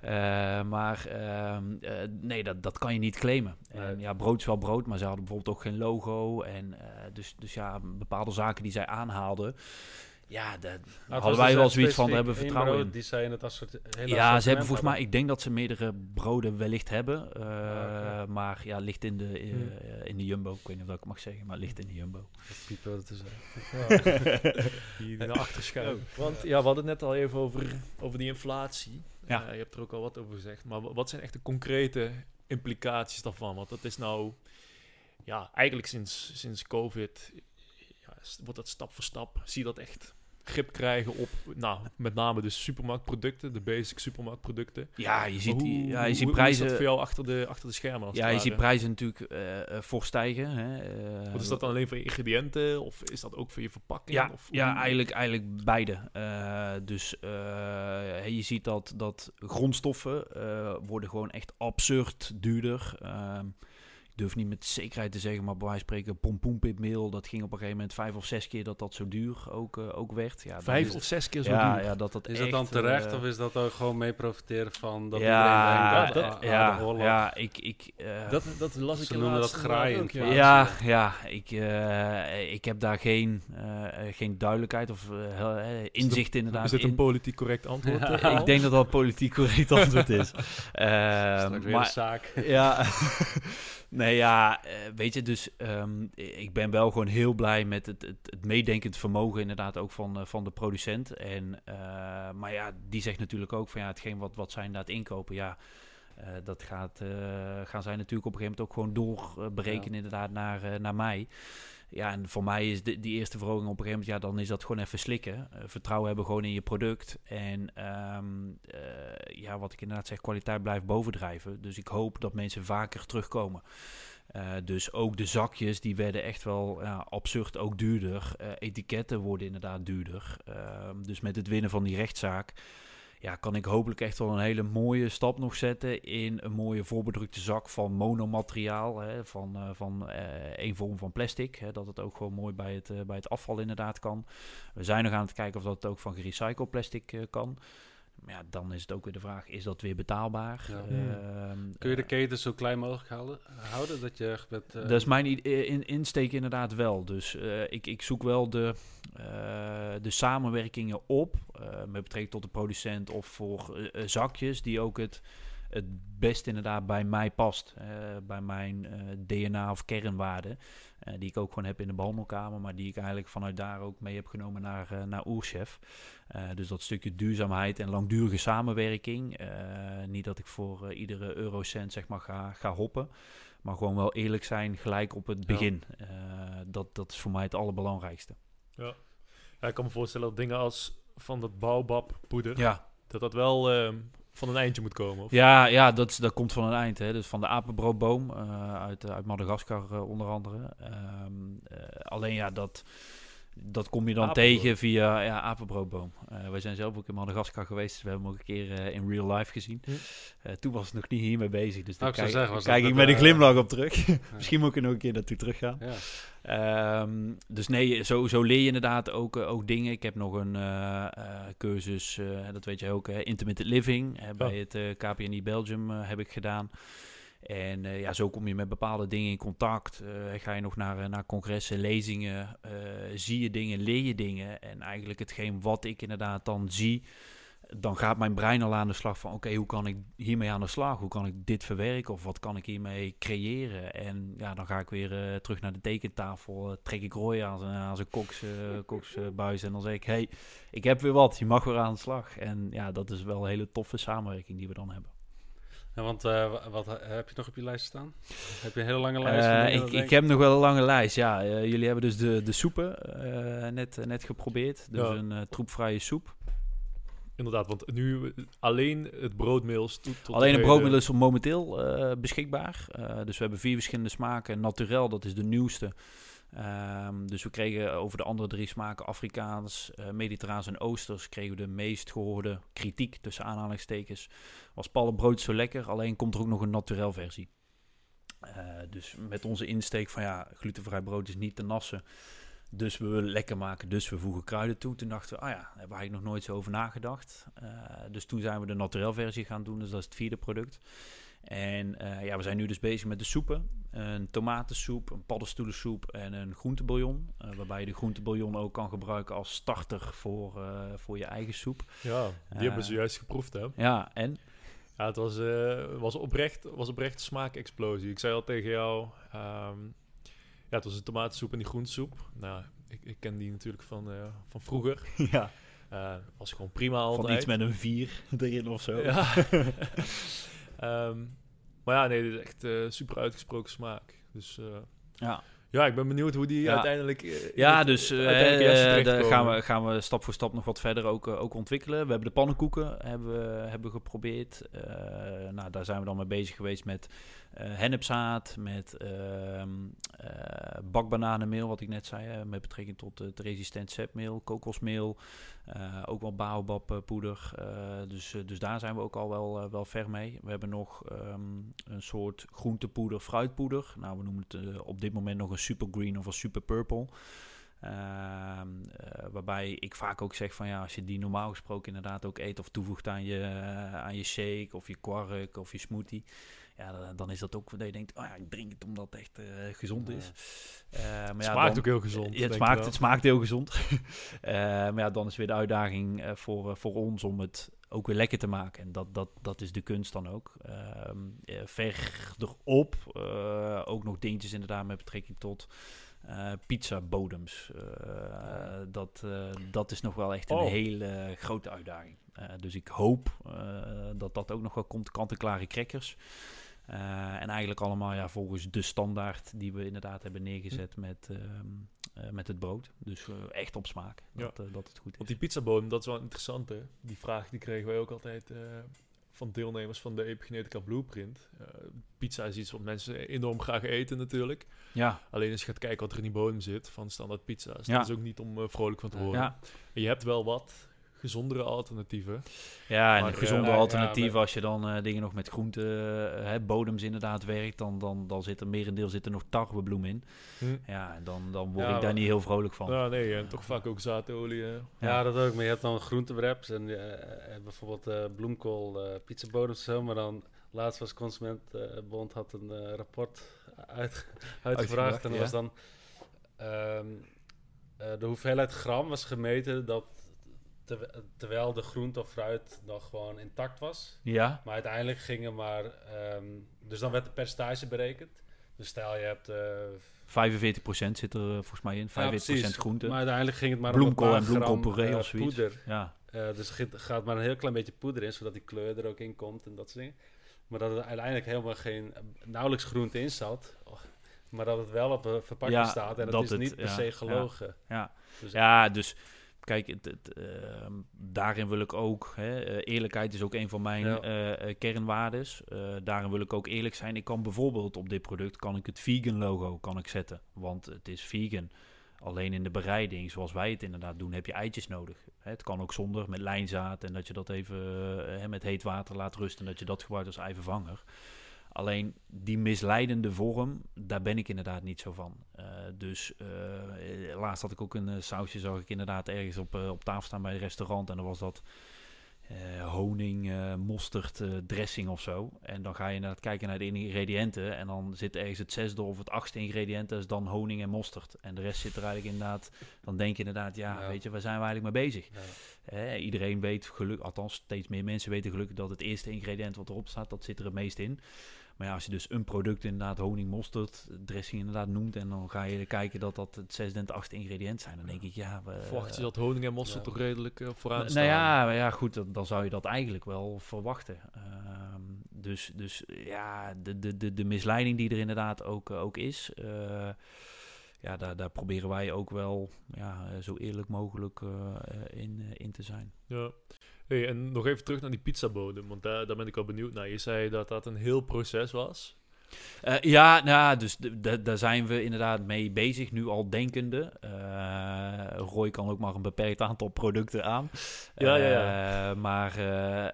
Eh, maar ehm, eh, nee, dat, dat kan je niet claimen. En ja, brood is wel brood, maar ze hadden bijvoorbeeld ook geen logo. En eh, dus, dus ja, bepaalde zaken die zij aanhaalden. Ja, daar Nou, was hadden wij dus wel echt zoiets van, daar hebben we vertrouwen brood in. Die zij in het assorti- hele Ja, ze hebben volgens mij, ik denk dat ze meerdere broden wellicht hebben. eh, Ah. Maar ja, ligt in de, eh, Hmm. in de Jumbo. Ik weet niet of dat ik mag zeggen, maar ligt in de Jumbo. Dat piepen we te zeggen. die, naar achter schuiven. Want ja, we hadden het net al even over, over die inflatie. Ja. Eh, je hebt er ook al wat over gezegd. Maar wa- wat zijn echt de concrete implicaties daarvan? Want dat is nou, ja, eigenlijk sinds, sinds COVID wordt dat stap voor stap. Zie je dat echt grip krijgen op, nou, met name de supermarktproducten, de basic supermarktproducten. Ja, je ziet, die, hoe- ja, je hoe- ziet hoe is prijzen. dat voor jou achter de, achter de schermen? Als Ja, je ziet prijzen natuurlijk eh eh, voor stijgen. Hè. eh, Wat is dat dan alleen voor je ingrediënten? Of is dat ook voor je verpakking? Ja, of ja hoe- eigenlijk, eigenlijk beide. Eh, dus eh, je ziet dat, dat grondstoffen eh, worden gewoon echt absurd duurder. Ehm, durf niet met zekerheid te zeggen, maar bij wijze van spreken pompoenpipmeel, dat ging op een gegeven moment vijf of zes keer dat dat zo duur ook, eh, ook werd. Ja, Vijf of zes keer zo ja, duur. ja, dat dat Is dat dan echt, terecht eh, of is dat ook gewoon mee profiteren van dat ja, iedereen denkt dat- dat, dat- ah, ja, ja, ik, ik, eh, Dat, dat las ik Ze noemen dat ja. Ja, ja ik, eh, ik heb daar geen, geen duidelijkheid of inzicht inderdaad Is dit in. een politiek correct antwoord? Ja. ik denk dat dat politiek correct antwoord is. Eh, Straks weer maar, een zaak. ja, nee, ja, eh, weet je, dus ehm, ik ben wel gewoon heel blij met het, het, het meedenkend vermogen inderdaad ook van, eh, van de producent. En, eh, maar ja, die zegt natuurlijk ook van ja, hetgeen wat, wat zij inderdaad inkopen, ja, dat gaat, gaan zij natuurlijk op een gegeven moment ook gewoon doorberekenen Ja. inderdaad naar, naar mij. Ja, en voor mij is de, die eerste verhoging op een gegeven moment, ja, dan is dat gewoon even slikken. Eh, vertrouwen hebben gewoon in je product. En ehm, eh, ja, wat ik inderdaad zeg, kwaliteit blijft bovendrijven. Dus ik hoop dat mensen vaker terugkomen. Eh, dus ook de zakjes, die werden echt wel absurd ook duurder. Etiketten worden inderdaad duurder. Ehm, dus met het winnen van die rechtszaak, ja, kan ik hopelijk echt wel een hele mooie stap nog zetten in een mooie voorbedrukte zak van monomateriaal, hè, van, uh, van één vorm van plastic. Hè, dat het ook gewoon mooi bij het, bij het afval inderdaad kan. We zijn nog aan het kijken of dat het ook van gerecycled plastic kan ja, dan is het ook weer de vraag, is dat weer betaalbaar? Ehm, Kun je de keten zo klein mogelijk houden? houden dat, je met, uh... dat is mijn in, insteek inderdaad wel. Dus uh, ik, ik zoek wel de, uh, de samenwerkingen op met betrekking tot de producent of voor zakjes die ook het, het best inderdaad bij mij past. bij mijn DNA of kernwaarden. die ik ook gewoon heb in de behandelkamer, maar die ik eigenlijk vanuit daar ook mee heb genomen naar, naar Oerchef. Dus dat stukje duurzaamheid en langdurige samenwerking. Niet dat ik voor iedere eurocent zeg maar ga, ga hoppen. Maar gewoon wel eerlijk zijn gelijk op het begin. Ja. dat, dat is voor mij het allerbelangrijkste. Ja. ja. ik kan me voorstellen dat dingen als van dat baobab poeder... Ja. dat dat wel ehm, van een eindje moet komen. Of? Ja, ja dat, dat komt van een eind. Hè. Dus van de apenbroodboom uit, uit Madagaskar onder andere. Um, alleen ja, dat dat kom je dan tegen via ja, apenbroodboom. Uh, wij zijn zelf ook in Madagaskar geweest. Dus we hebben hem ook een keer uh, in real life gezien. Uh, toen was het nog niet hiermee bezig. Dus daar kijk, zeggen, kijk ik met een glimlach op terug. Misschien moet ik er nog een keer naartoe terug gaan. Ja. Um, dus nee, zo, zo leer je inderdaad ook, ook dingen. Ik heb nog een cursus, dat weet je ook, Intermittent Living. bij het KPNI Belgium heb ik gedaan. En uh, ja, zo kom je met bepaalde dingen in contact. Uh, ga je nog naar, eh, naar congressen, lezingen, zie je dingen, leer je dingen. En eigenlijk hetgeen wat ik inderdaad dan zie, dan gaat mijn brein al aan de slag van... oké, hoe kan ik hiermee aan de slag? Hoe kan ik dit verwerken? Of wat kan ik hiermee creëren? En ja, dan ga ik weer terug naar de tekentafel. trek ik Roy aan zijn, aan koks, koksbuis en dan zeg ik... hey, ik heb weer wat, je mag weer aan de slag. En ja, dat is wel een hele toffe samenwerking die we dan hebben. Ja, want uh, wat heb je nog op je lijst staan? Heb je een hele lange lijst? Uh, ik, ik, heb nog wel een lange lijst, ja. Uh, jullie hebben dus de, de soepen net, net geprobeerd. Dus ja. een troepvrije soep. Inderdaad, want nu alleen het broodmeel Alleen het broodmeel is momenteel beschikbaar. dus we hebben vier verschillende smaken. Naturel, dat is de nieuwste. Um, dus we kregen over de andere drie smaken, Afrikaans, uh, Mediterraans en Oosters, kregen we de meest gehoorde kritiek tussen aanhalingstekens. Was pallenbrood zo lekker, alleen komt er ook nog een naturel versie. Uh, dus met onze insteek van ja, glutenvrij brood is niet te nassen. Dus we willen lekker maken, dus we voegen kruiden toe. Toen dachten we, ah ja, daar hebben eigenlijk nog nooit zo over nagedacht. Uh, dus toen zijn we de naturel versie gaan doen, dus dat is het vierde product. En uh, ja, we zijn nu dus bezig met de soepen. Een tomatensoep, een paddenstoelensoep en een groentebouillon. Uh, waarbij je de groentebouillon ook kan gebruiken als starter voor, uh, voor je eigen soep. Ja, die hebben ze juist geproefd hè? Ja, en? Ja, het was, was, oprecht, was oprecht smaakexplosie. Ik zei al tegen jou, um, ja, het was een tomatensoep en die groentesoep. Nou, ik, ik ken die natuurlijk van, van vroeger. ja. was gewoon prima altijd. Van iets met een vier erin of zo. Ja. Um, maar ja, nee, dit is echt uh, super uitgesproken smaak. Dus uh, ja. Ja, ik ben benieuwd hoe die uiteindelijk. Uh, ja, dus gaan, we, gaan we stap voor stap nog wat verder ook, ook ontwikkelen. We hebben de pannenkoeken hebben hebben geprobeerd. nou, daar zijn we dan mee bezig geweest met hennepzaad, met ehm, bakbananenmeel, wat ik net zei, met betrekking tot het resistent zetmeel, kokosmeel. Uh, ook wel baobabpoeder. Dus, dus daar zijn we ook al wel, wel ver mee. We hebben nog um, een soort groentepoeder, fruitpoeder. Nou, we noemen het op dit moment nog een super green of een super purple. Uh, waarbij ik vaak ook zeg van ja, als je die normaal gesproken inderdaad ook eet of toevoegt aan je, aan je shake of je kwark of je smoothie ja, dan is dat ook dat je denkt, oh ja, ik drink het omdat het echt uh, gezond is. Uh, maar het ja, smaakt dan, ook heel gezond. het, smaakt, het smaakt heel gezond. uh, maar ja, dan is weer de uitdaging voor, voor ons om het ook weer lekker te maken. En dat, dat, dat is de kunst dan ook. Ehm, verderop ook nog dingetjes inderdaad met betrekking tot... Uh, pizza bodems. Uh, dat, dat is nog wel echt een oh. hele grote uitdaging. dus ik hoop dat dat ook nog wel komt. Kant-en-klare crackers. Uh, en eigenlijk allemaal ja, volgens de standaard die we inderdaad hebben neergezet hm. met, uh, uh, met het brood. Dus echt op smaak, dat, dat het goed is. Want die pizzabodem, dat is wel interessant hè. Die vraag die kregen wij ook altijd van deelnemers van de Epigenetica Blueprint. pizza is iets wat mensen enorm graag eten natuurlijk. Ja. Alleen als je gaat kijken wat er in die bodem zit van standaard pizza's. Ja. Dat is ook niet om vrolijk van te worden. Ja. En je hebt wel wat gezondere alternatieven. Ja, en Maar, een eh, gezonde ja, ja, alternatief als je dan eh, dingen nog met groente, eh, hè, bodems inderdaad werkt, dan, dan, dan zit er merendeel zit er nog tarwebloem in. Hm. Ja, en dan, dan word Ja, ik daar maar- niet heel vrolijk van. Ja, nee, en toch vaak ook zaadolie. hè. Ja, dat ook. Maar je hebt dan groentewraps en eh, eh, bijvoorbeeld eh, bloemkool, eh pizzabodems en zo. Maar dan laatst was Consumentenbond had een eh, rapport uit, uitgevraagd. Uitgebracht, En dat ja. was dan ehm, eh, de hoeveelheid gram was gemeten dat terw- terwijl de groente of fruit nog gewoon intact was. Ja, Maar uiteindelijk gingen maar... ehm, dus dan werd de percentage berekend. Dus stel je hebt... eh 45% zit er eh, volgens mij in, 45% ja, precies. groente. Maar uiteindelijk ging het maar Bloemkool en een gram, bloemkoolpuree eh, of zoiets. poeder. Ja, dus er gaat- maar een heel klein beetje poeder in, zodat die kleur er ook in komt en dat soort dingen. Maar dat er uiteindelijk helemaal geen, nauwelijks groente in zat. Oh, Maar dat het wel op een verpakking Ja, staat en dat is het- niet per ja, se ja. gelogen. ja. Dus ja dus kijk, het, het, ehm, daarin wil ik ook, hè, eh, eerlijkheid is ook een van mijn Ja. eh, eh, kernwaardes. Daarin wil ik ook eerlijk zijn. Ik kan bijvoorbeeld op dit product kan ik het vegan logo kan ik zetten, want het is vegan. Alleen in de bereiding, zoals wij het inderdaad doen, heb je eitjes nodig. Hè, het kan ook zonder, met lijnzaad en dat je dat even met heet water laat rusten en dat je dat gebruikt als eivervanger. Alleen die misleidende vorm, daar ben ik inderdaad niet zo van. Eh, dus eh, laatst had ik ook een eh, sausje, zag ik inderdaad ergens op, op tafel staan bij een restaurant. En dan was dat honing, mosterd, dressing of zo. En dan ga je inderdaad kijken naar de ingrediënten. En dan zit ergens het zesde of het achtste ingrediënt, dat is dan honing en mosterd. En de rest zit er eigenlijk inderdaad, dan denk je inderdaad, ja, Ja. weet je, waar zijn we eigenlijk mee bezig? ja. Iedereen weet geluk, althans steeds meer mensen weten gelukkig dat het eerste ingrediënt wat erop staat, dat zit er het meest in. Maar ja, als je dus een product inderdaad honing, mosterd, dressing inderdaad noemt en dan ga je kijken dat dat het zesde en het achtste ingrediënt zijn, dan denk ik ja. we- Verwacht je dat honing en mosterd toch redelijk eh, vooraan nou ja, ja, goed, dan, dan zou je dat eigenlijk wel verwachten. Ehm, dus, dus ja, de, de, de, de misleiding die er inderdaad ook, eh, ook is, eh, ja, daar, daar proberen wij ook wel ja, zo eerlijk mogelijk in, in te zijn. Ja. Hey, en nog even terug naar die pizzabodem, want daar, daar ben ik wel benieuwd naar. Je zei dat dat een heel proces was. Eh, ja, nou, ja, dus daar zijn we inderdaad mee bezig, nu al denkende. Eh Roy kan ook maar een beperkt aantal producten aan. Ja, ja, Eh, maar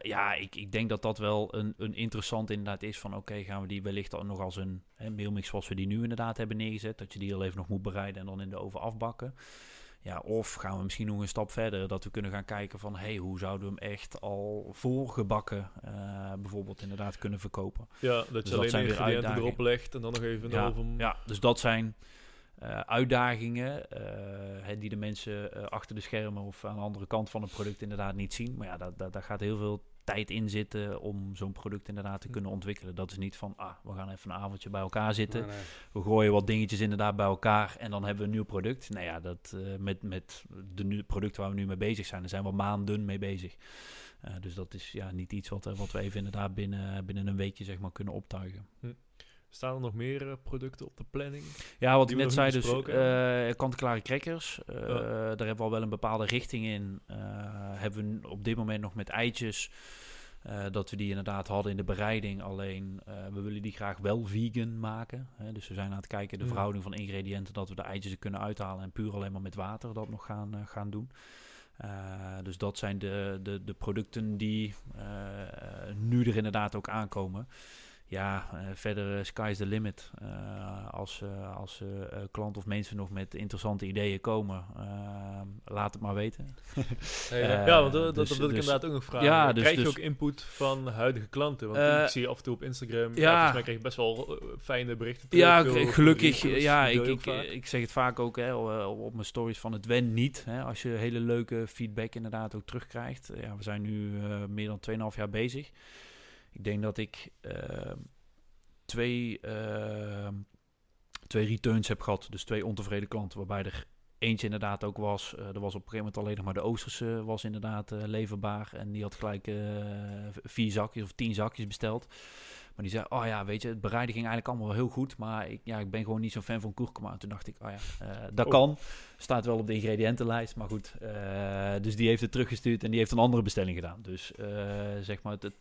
ja, ik, ik denk dat dat wel een, een interessant inderdaad is van... oké, gaan we die wellicht al nog als een hè, mailmix zoals we die nu inderdaad hebben neergezet... dat je die al even nog moet bereiden en dan in de oven afbakken. Ja, of gaan we misschien nog een stap verder, dat we kunnen gaan kijken van... hey, hoe zouden we hem echt al voorgebakken eh, bijvoorbeeld inderdaad kunnen verkopen? Ja, dat je Dus alleen de zijn ingrediënten erop legt en dan nog even Ja, oven. Ja, dus dat zijn eh, uitdagingen eh, die de mensen achter de schermen of aan de andere kant van het product inderdaad niet zien. Maar ja, daar, daar, daar gaat heel veel tijd in zitten om zo'n product inderdaad te kunnen ontwikkelen. Dat is niet van, ah, we gaan even een avondje bij elkaar zitten. Nee, nee. We gooien wat dingetjes inderdaad bij elkaar en dan hebben we een nieuw product. Nou ja, dat, eh, met, met de product waar we nu mee bezig zijn, daar zijn we maanden mee bezig. Eh, dus dat is ja, niet iets wat, eh, wat we even inderdaad binnen, binnen een weekje zeg maar, kunnen optuigen. Staan er nog meer eh, producten op de planning? Ja, wat ik net zei, dus besproken eh kant-en-klare crackers. eh. Daar hebben we al wel een bepaalde richting in. Hebben we op dit moment nog met eitjes. dat we die inderdaad hadden in de bereiding. Alleen we willen die graag wel vegan maken. Hè. Dus we zijn aan het kijken de verhouding van ingrediënten. Dat we de eitjes er kunnen uithalen. En puur alleen maar met water dat nog gaan, gaan doen. Dus dat zijn de, de, de producten die nu er inderdaad ook aankomen. Ja, eh, verder uh, sky's the limit. Uh, als als klant of mensen nog met interessante ideeën komen, laat het maar weten. Ja, want dat, dus, dat wil ik dus, inderdaad ook nog vragen. Ja, Krijg dus, je ook input van huidige klanten? Want ik zie af en toe op Instagram, ja. volgens mij krijg je best wel fijne berichten. Terug, ja, gelukkig. Ja, ik, ik, ik zeg het vaak ook hè, op, op mijn stories van het wen niet. Hè, als je hele leuke feedback inderdaad ook terugkrijgt. Ja, we zijn nu meer dan 2,5 jaar bezig. Ik denk dat ik uh, twee, uh, twee returns heb gehad. Dus twee ontevreden klanten, waarbij er eentje inderdaad ook was. Uh, er was op een gegeven moment alleen nog maar de Oosterse was inderdaad leverbaar. En die had gelijk vier zakjes of tien zakjes besteld. Maar die zei, oh ja, weet je, het bereiden ging eigenlijk allemaal wel heel goed. Maar ik, ja, ik ben gewoon niet zo'n fan van kurkuma. En toen dacht ik, oh ja, uh, dat oh. kan. Staat wel op de ingrediëntenlijst, maar goed. Uh, dus die heeft het teruggestuurd en die heeft een andere bestelling gedaan. Dus uh, zeg maar, het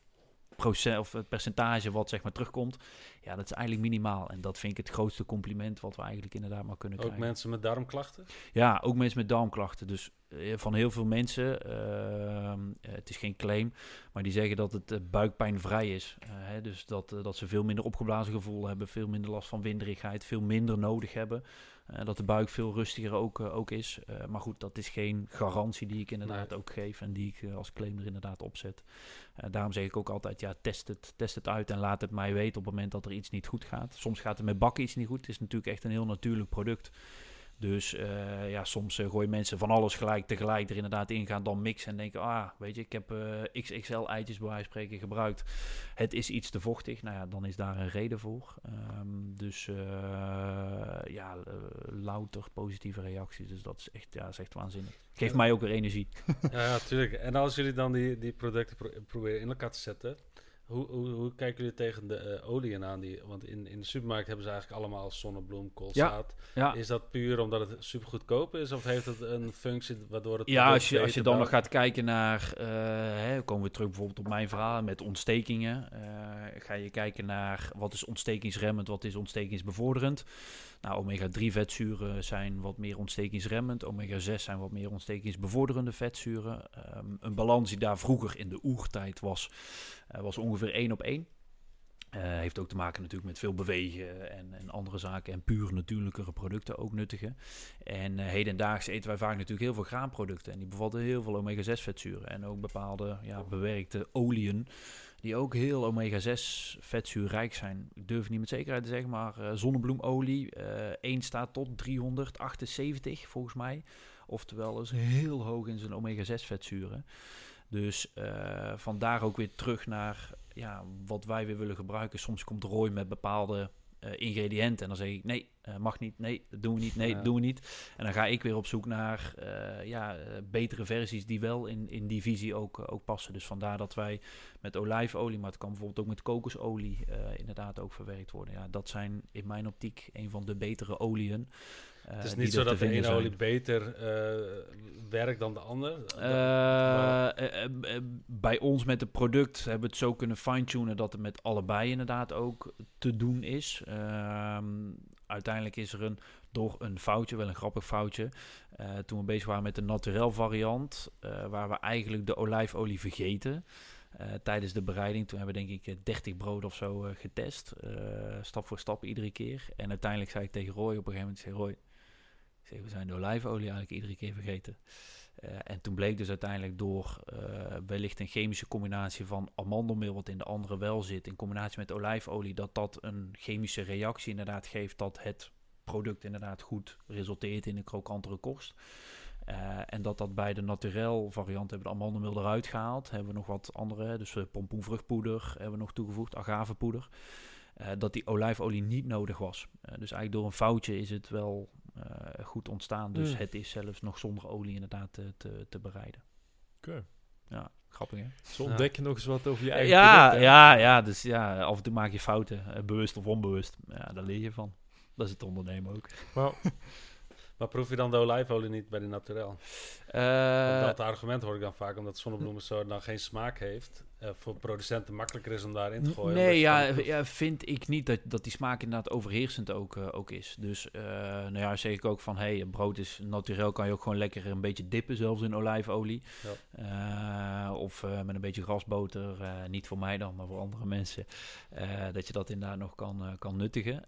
procent of het percentage wat zeg maar terugkomt, ja, dat is eigenlijk minimaal. En dat vind ik het grootste compliment wat we eigenlijk inderdaad maar kunnen Ook krijgen. mensen met darmklachten? Ja, ook mensen met darmklachten. Dus eh, van heel veel mensen, ehm, eh, het is geen claim, maar die zeggen dat het eh, buikpijnvrij is. Hè, dus dat, dat ze veel minder opgeblazen gevoel hebben, veel minder last van winderigheid, veel minder nodig hebben. Eh, dat de buik veel rustiger ook, eh, ook is. Eh, maar goed, dat is geen garantie die ik inderdaad Nee. ook geef en die ik als claim er inderdaad opzet. Daarom zeg ik ook altijd, ja, test het, test het uit en laat het mij weten op het moment dat er iets niet goed gaat. Soms gaat er met bakken iets niet goed. Het is natuurlijk echt een heel natuurlijk product. Dus eh, ja, soms uh, gooien mensen van alles gelijk tegelijk er inderdaad in, gaan dan mixen en denken, ah, weet je, ik heb uh, XXL eitjes bij wijze van spreken gebruikt. Het is iets te vochtig. Nou ja, dan is daar een reden voor. Um, dus ja, louter positieve reacties. Dus dat is echt, ja, is echt waanzinnig. Geeft ja. mij ook weer energie. ja, natuurlijk. En als jullie dan die, die producten pro proberen in elkaar te zetten, hoe, hoe, hoe, kijken jullie tegen de uh, oliën aan? Die, want in, in de supermarkt hebben ze eigenlijk allemaal zonnebloem, koolzaad. Ja, ja. Is dat puur omdat het super goedkoop is? Of heeft het een functie waardoor het... Ja, als je, als je dan nog gaat kijken naar... Uh, hè, komen we terug bijvoorbeeld op mijn verhaal met ontstekingen. Uh, ga je kijken naar wat is ontstekingsremmend, wat is ontstekingsbevorderend. Nou, omega-3 vetzuren zijn wat meer ontstekingsremmend. Omega-6 zijn wat meer ontstekingsbevorderende vetzuren. Um, een balans die daar vroeger in de oertijd was, uh, was ongeveer 1 op 1. Uh, heeft ook te maken natuurlijk met veel bewegen en, en andere zaken. En puur natuurlijkere producten ook nuttige. En uh, hedendaags eten wij vaak natuurlijk heel veel graanproducten. En die bevatten heel veel omega-6 vetzuren. En ook bepaalde ja, bewerkte oliën. Die ook heel omega-6 vetzuurrijk zijn. Ik durf niet met zekerheid te zeggen, maar uh, zonnebloemolie. 1 staat tot 378 volgens mij. Oftewel is heel hoog in zijn omega-6 vetzuren. Dus uh, vandaar ook weer terug naar ja, wat wij weer willen gebruiken. Soms komt Roy met bepaalde uh, ingrediënten en dan zeg ik nee, uh, mag niet, nee, dat doen we niet, nee, ja. dat doen we niet. En dan ga ik weer op zoek naar uh, ja, betere versies die wel in, in die visie ook, ook passen. Dus vandaar dat wij met olijfolie, maar het kan bijvoorbeeld ook met kokosolie inderdaad ook verwerkt worden. Ja, dat zijn in mijn optiek een van de betere oliën. Uh, het is niet zo dat de ene olie beter uh, werkt dan de ander? Uh, bij ons met het product hebben we het zo kunnen fine-tunen dat het met allebei inderdaad ook te doen is. Ehm, uiteindelijk is er een, door een foutje, wel een grappig foutje, toen we bezig waren met de naturel variant, waar we eigenlijk de olijfolie vergeten. Uh, tijdens de bereiding. Toen hebben we denk ik 30 brood of zo uh, getest. Uh, stap voor stap iedere keer. En uiteindelijk zei ik tegen Roy op een gegeven moment, zei Roy, we zijn de olijfolie eigenlijk iedere keer vergeten. en toen bleek dus uiteindelijk door wellicht een chemische combinatie van amandelmeel, wat in de andere wel zit, in combinatie met olijfolie, dat dat een chemische reactie inderdaad geeft dat het product inderdaad goed resulteert in een krokantere korst. Uh, en dat dat bij de naturel variant hebben we de amandelmeel eruit gehaald. Hebben we nog wat andere, dus pompoenvruchtpoeder hebben we nog toegevoegd, agavepoeder. Dat die olijfolie niet nodig was. dus eigenlijk door een foutje is het wel goed ontstaan. Dus mm. het is zelfs nog zonder olie inderdaad te, te, te bereiden. Oké. Okay. Ja, grappig hè? Zo ontdek je nog eens wat over je eigen ja, product, Ja, ja, dus ja, af en toe maak je fouten, bewust of onbewust. Ja, daar leer je van. Dat is het ondernemen ook. Well. Maar proef je dan de olijfolie niet bij de naturel? Uh, dat argument hoor ik dan vaak, omdat zonnebloemensoort dan geen smaak heeft. Uh, voor producenten makkelijker is om daarin te gooien. Nee, ja, ja, vind ik niet dat, dat die smaak inderdaad overheersend ook, uh, ook is. Dus uh, nou ja, zeg ik ook van, hey, brood is naturel, kan je ook gewoon lekker een beetje dippen, zelfs in olijfolie. Ja. of met een beetje grasboter, niet voor mij dan, maar voor andere mensen. dat je dat inderdaad nog kan, kan nuttigen.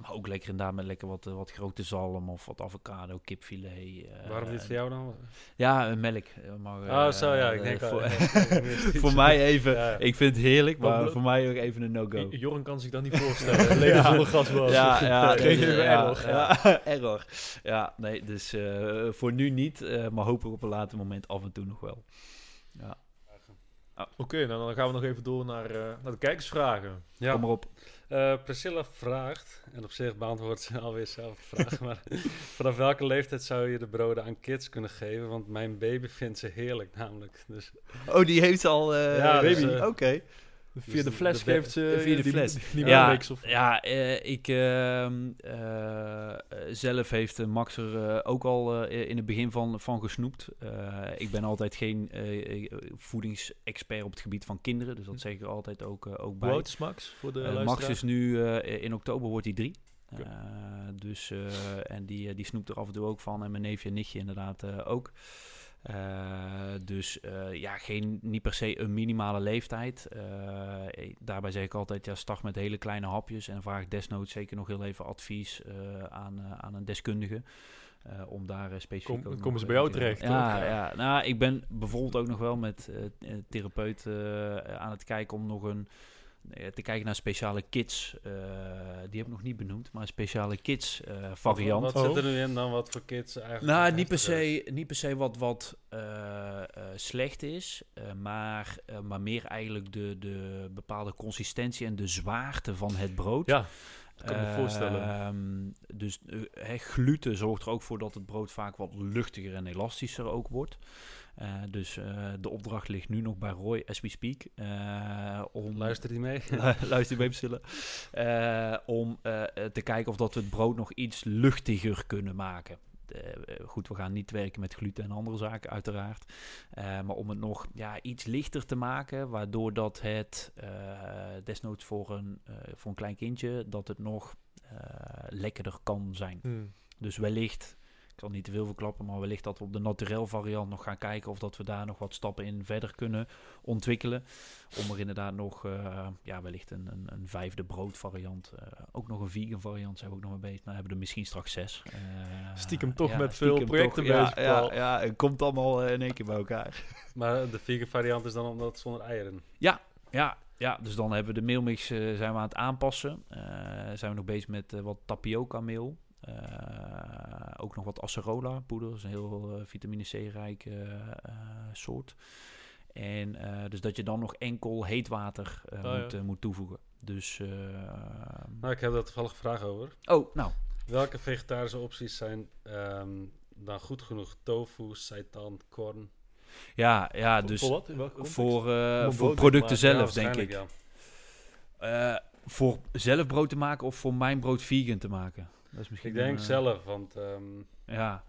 maar ook lekker inderdaad met lekker wat, wat grote zalm of wat avocado, kipfilet. Waarom niet voor jou dan? Ja, melk. Maar, oh, zo ja, ik denk voor, voor mij even, ja. ik vind het heerlijk, maar voor mij ook even een no-go. Joren kan zich dat niet voorstellen. Leven ja. zonder gas was. Ja, ja, Geen dus, error. Ja, error. Ja, nee, dus uh, voor nu niet, uh, maar hopelijk op een later moment af en toe nog wel. Ja. Ah. Oké, okay, nou dan gaan we nog even door naar, uh, naar de kijkersvragen. Ja. Kom maar op. Uh, Priscilla vraagt, en op zich beantwoordt ze alweer zelf de vraag, maar vanaf welke leeftijd zou je de broden aan kids kunnen geven? Want mijn baby vindt ze heerlijk namelijk. Dus. Oh, die heeft al uh, ja, baby? Dus, uh, Oké. Okay. Via Dus de de- fles geeft ze via de die- fles. Die ja, of... ja eh, ik ehm, eh, zelf heeft eh, Max er ook al in het begin van, van gesnoept. Ik ben altijd geen voedingsexpert op het gebied van kinderen, dus dat zeg ik er altijd ook, ook Hoe bij. is Max voor de Max is nu, in oktober wordt hij drie. Dus, en die, die snoept er af en toe ook van. En mijn neefje en nichtje inderdaad ook. Eh, dus eh, ja, geen, niet per se een minimale leeftijd. Eh, daarbij zeg ik altijd, ja, start met hele kleine hapjes. En vraag desnoods zeker nog heel even advies aan, aan een deskundige. eh, om daar specifiek Kom- komen ze bij jou te- terecht, Ja, ja. Nou, ik ben bijvoorbeeld ook nog wel met therapeut eh, aan het kijken om nog een te kijken naar speciale kids. eh, die heb ik nog niet benoemd, maar een speciale kids eh, variant. Wat, Oh. zit er nu in dan wat voor kids eigenlijk? Nou, niet per, is? se, niet per se wat, wat eh, eh, slecht is, eh, maar, eh, maar meer eigenlijk de, de bepaalde consistentie en de zwaarte van het brood. Ja, dat kan ik me voorstellen. Ehm, dus hè, gluten zorgt er ook voor dat het brood vaak wat luchtiger en elastischer ook wordt. Eh, dus eh, de opdracht ligt nu nog bij Roy, as we speak. eh, om Luister die mee? Luister mee bestellen. Eh, om te kijken of dat we het brood nog iets luchtiger kunnen maken. Goed, we gaan niet werken met gluten en andere zaken, uiteraard. Maar om het nog ja, iets lichter te maken, waardoor dat het desnoods voor een, voor een klein kindje, dat het nog lekkerder kan zijn. Hmm. Dus wellicht, ik zal niet te veel verklappen, maar wellicht dat we op de naturel variant nog gaan kijken of dat we daar nog wat stappen in verder kunnen ontwikkelen. Om er inderdaad nog, eh, ja, wellicht een, een, een vijfde broodvariant, eh, ook nog een vegan variant zijn we ook nog mee bezig. Maar hebben we er misschien straks zes. Eh, Stiekem toch ja, met veel projecten toch, bezig, Ja, ja, ja, het komt allemaal in één keer bij elkaar. maar de vegan variant is dan omdat zonder eieren. Ja, ja, dus dan hebben we de meelmix eh, zijn we aan het aanpassen. Eh, zijn we nog bezig met wat tapioca meel. Eh, ook nog wat acerola poeder. Dat is een heel eh, vitamine C rijk eh, soort. En eh, dus dat je dan nog enkel heet water eh, Oh, ja. moet, moet toevoegen. Dus, eh, Nou, ik heb daar toevallig een vraag over. oh, nou, Welke vegetarische opties zijn ehm, dan goed genoeg? Tofu, seitan, korn? ja, ja Voor- dus voor wat? In welke context? voor, eh, voor producten zelf, denk ik. Ja. Eh, voor zelf brood te maken of voor mijn brood vegan te maken? Dat is misschien Ik denk een, eh, zelf, want ehm, Ja.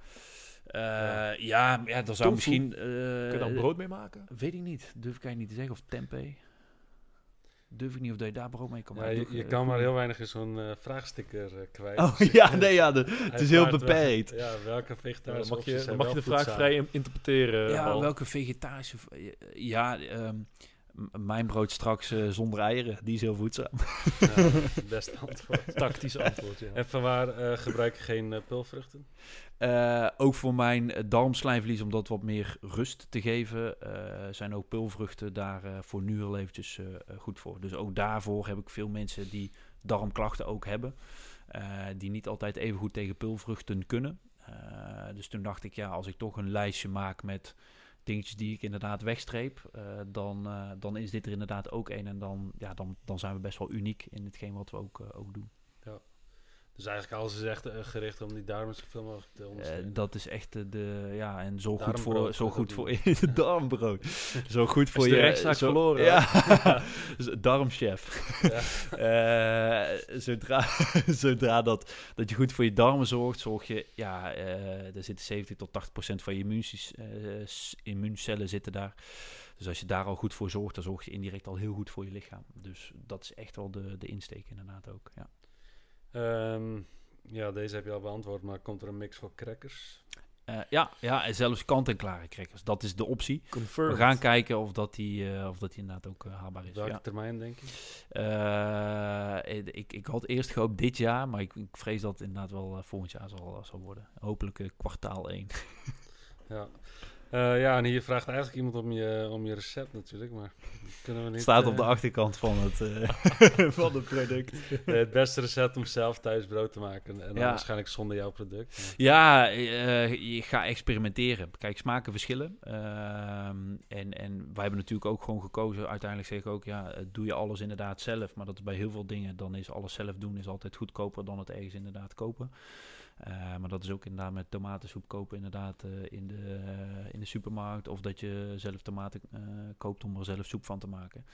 Eh, Ja. ja. ja, dan zou Tofu? misschien... Kun je daar eh brood mee maken? Weet ik niet. Durf ik eigenlijk niet te zeggen. Of tempeh. Durf ik niet of dat je daar brood mee kan ja, maken. je, eh, kan maar heel weinig in zo'n eh, vraagsticker eh, kwijt. Oh Dus ja, eh, nee, ja. de- het is heel wel- beperkt. Ja, welke Dan vegetarische mag je, dan mag je de vraag vrij in- interpreteren. Ja, welke vegetarische... Ja, ehm, m- mijn brood straks eh, zonder eieren. Die is heel voedzaam. Ja, best antwoord. Tactisch antwoord, ja. En vanwaar eh gebruik je geen eh, pulvruchten? Eh, ook voor mijn darmslijmvlies, om dat wat meer rust te geven, eh, zijn ook pulvruchten daar voor nu heel eventjes goed voor. Dus ook daarvoor heb ik veel mensen die darmklachten ook hebben, eh, die niet altijd even goed tegen pulvruchten kunnen. Eh, dus toen dacht ik, ja, als ik toch een lijstje maak met dingetjes die ik inderdaad wegstreep, eh, dan, eh, dan is dit er inderdaad ook een. En dan, ja, dan, dan zijn we best wel uniek in hetgeen wat we ook, eh, ook doen. Dus eigenlijk alles is echt eh, gericht om die darmen zoveel mogelijk te Eh, ondersteunen. dat is echt de, de ja en zo goed voor zo goed voor in darmbrood. zo goed voor je rechtszaak zo- verloren, Ja, darmchef. Ja. Eh, zodra zodra dat, dat je goed voor je darmen zorgt, zorg je ja, er zitten 70 tot 80 procent van je immuuncellen zitten daar. Dus als je daar al goed voor zorgt, dan zorg je indirect al heel goed voor je lichaam. Dus dat is echt wel de, de insteek inderdaad ook. Ja. Ehm, ja, deze heb je al beantwoord, maar komt er een mix voor crackers? Eh, ja, ja, en zelfs kant-en-klare crackers. Dat is de optie. Confirmed. We gaan kijken of dat die, eh, of dat die inderdaad ook eh, haalbaar is. Welke Ja. termijn, denk je? Eh, ik, ik had eerst gehoopt dit jaar, maar ik, ik vrees dat het inderdaad wel volgend jaar zal, zal worden. Hopelijk kwartaal 1. Ja. Eh, ja, en hier vraagt eigenlijk iemand om je, om je recept natuurlijk, maar kunnen we niet... Het staat op eh, de achterkant van het, eh, van het product. eh, het beste recept om zelf thuis brood te maken. En dan Ja. waarschijnlijk zonder jouw product. maar- Ja, eh, je gaat experimenteren. Kijk, smaken verschillen. Ehm, en, en wij hebben natuurlijk ook gewoon gekozen. Uiteindelijk zeg ik ook, ja, eh, doe je alles inderdaad zelf. Maar dat is bij heel veel dingen, dan is alles zelf doen is altijd goedkoper dan het ergens inderdaad kopen. Eh, maar dat is ook inderdaad met tomatensoep kopen inderdaad eh, in, de, eh, in de supermarkt. Of dat je zelf tomaten eh, koopt om er zelf soep van te maken.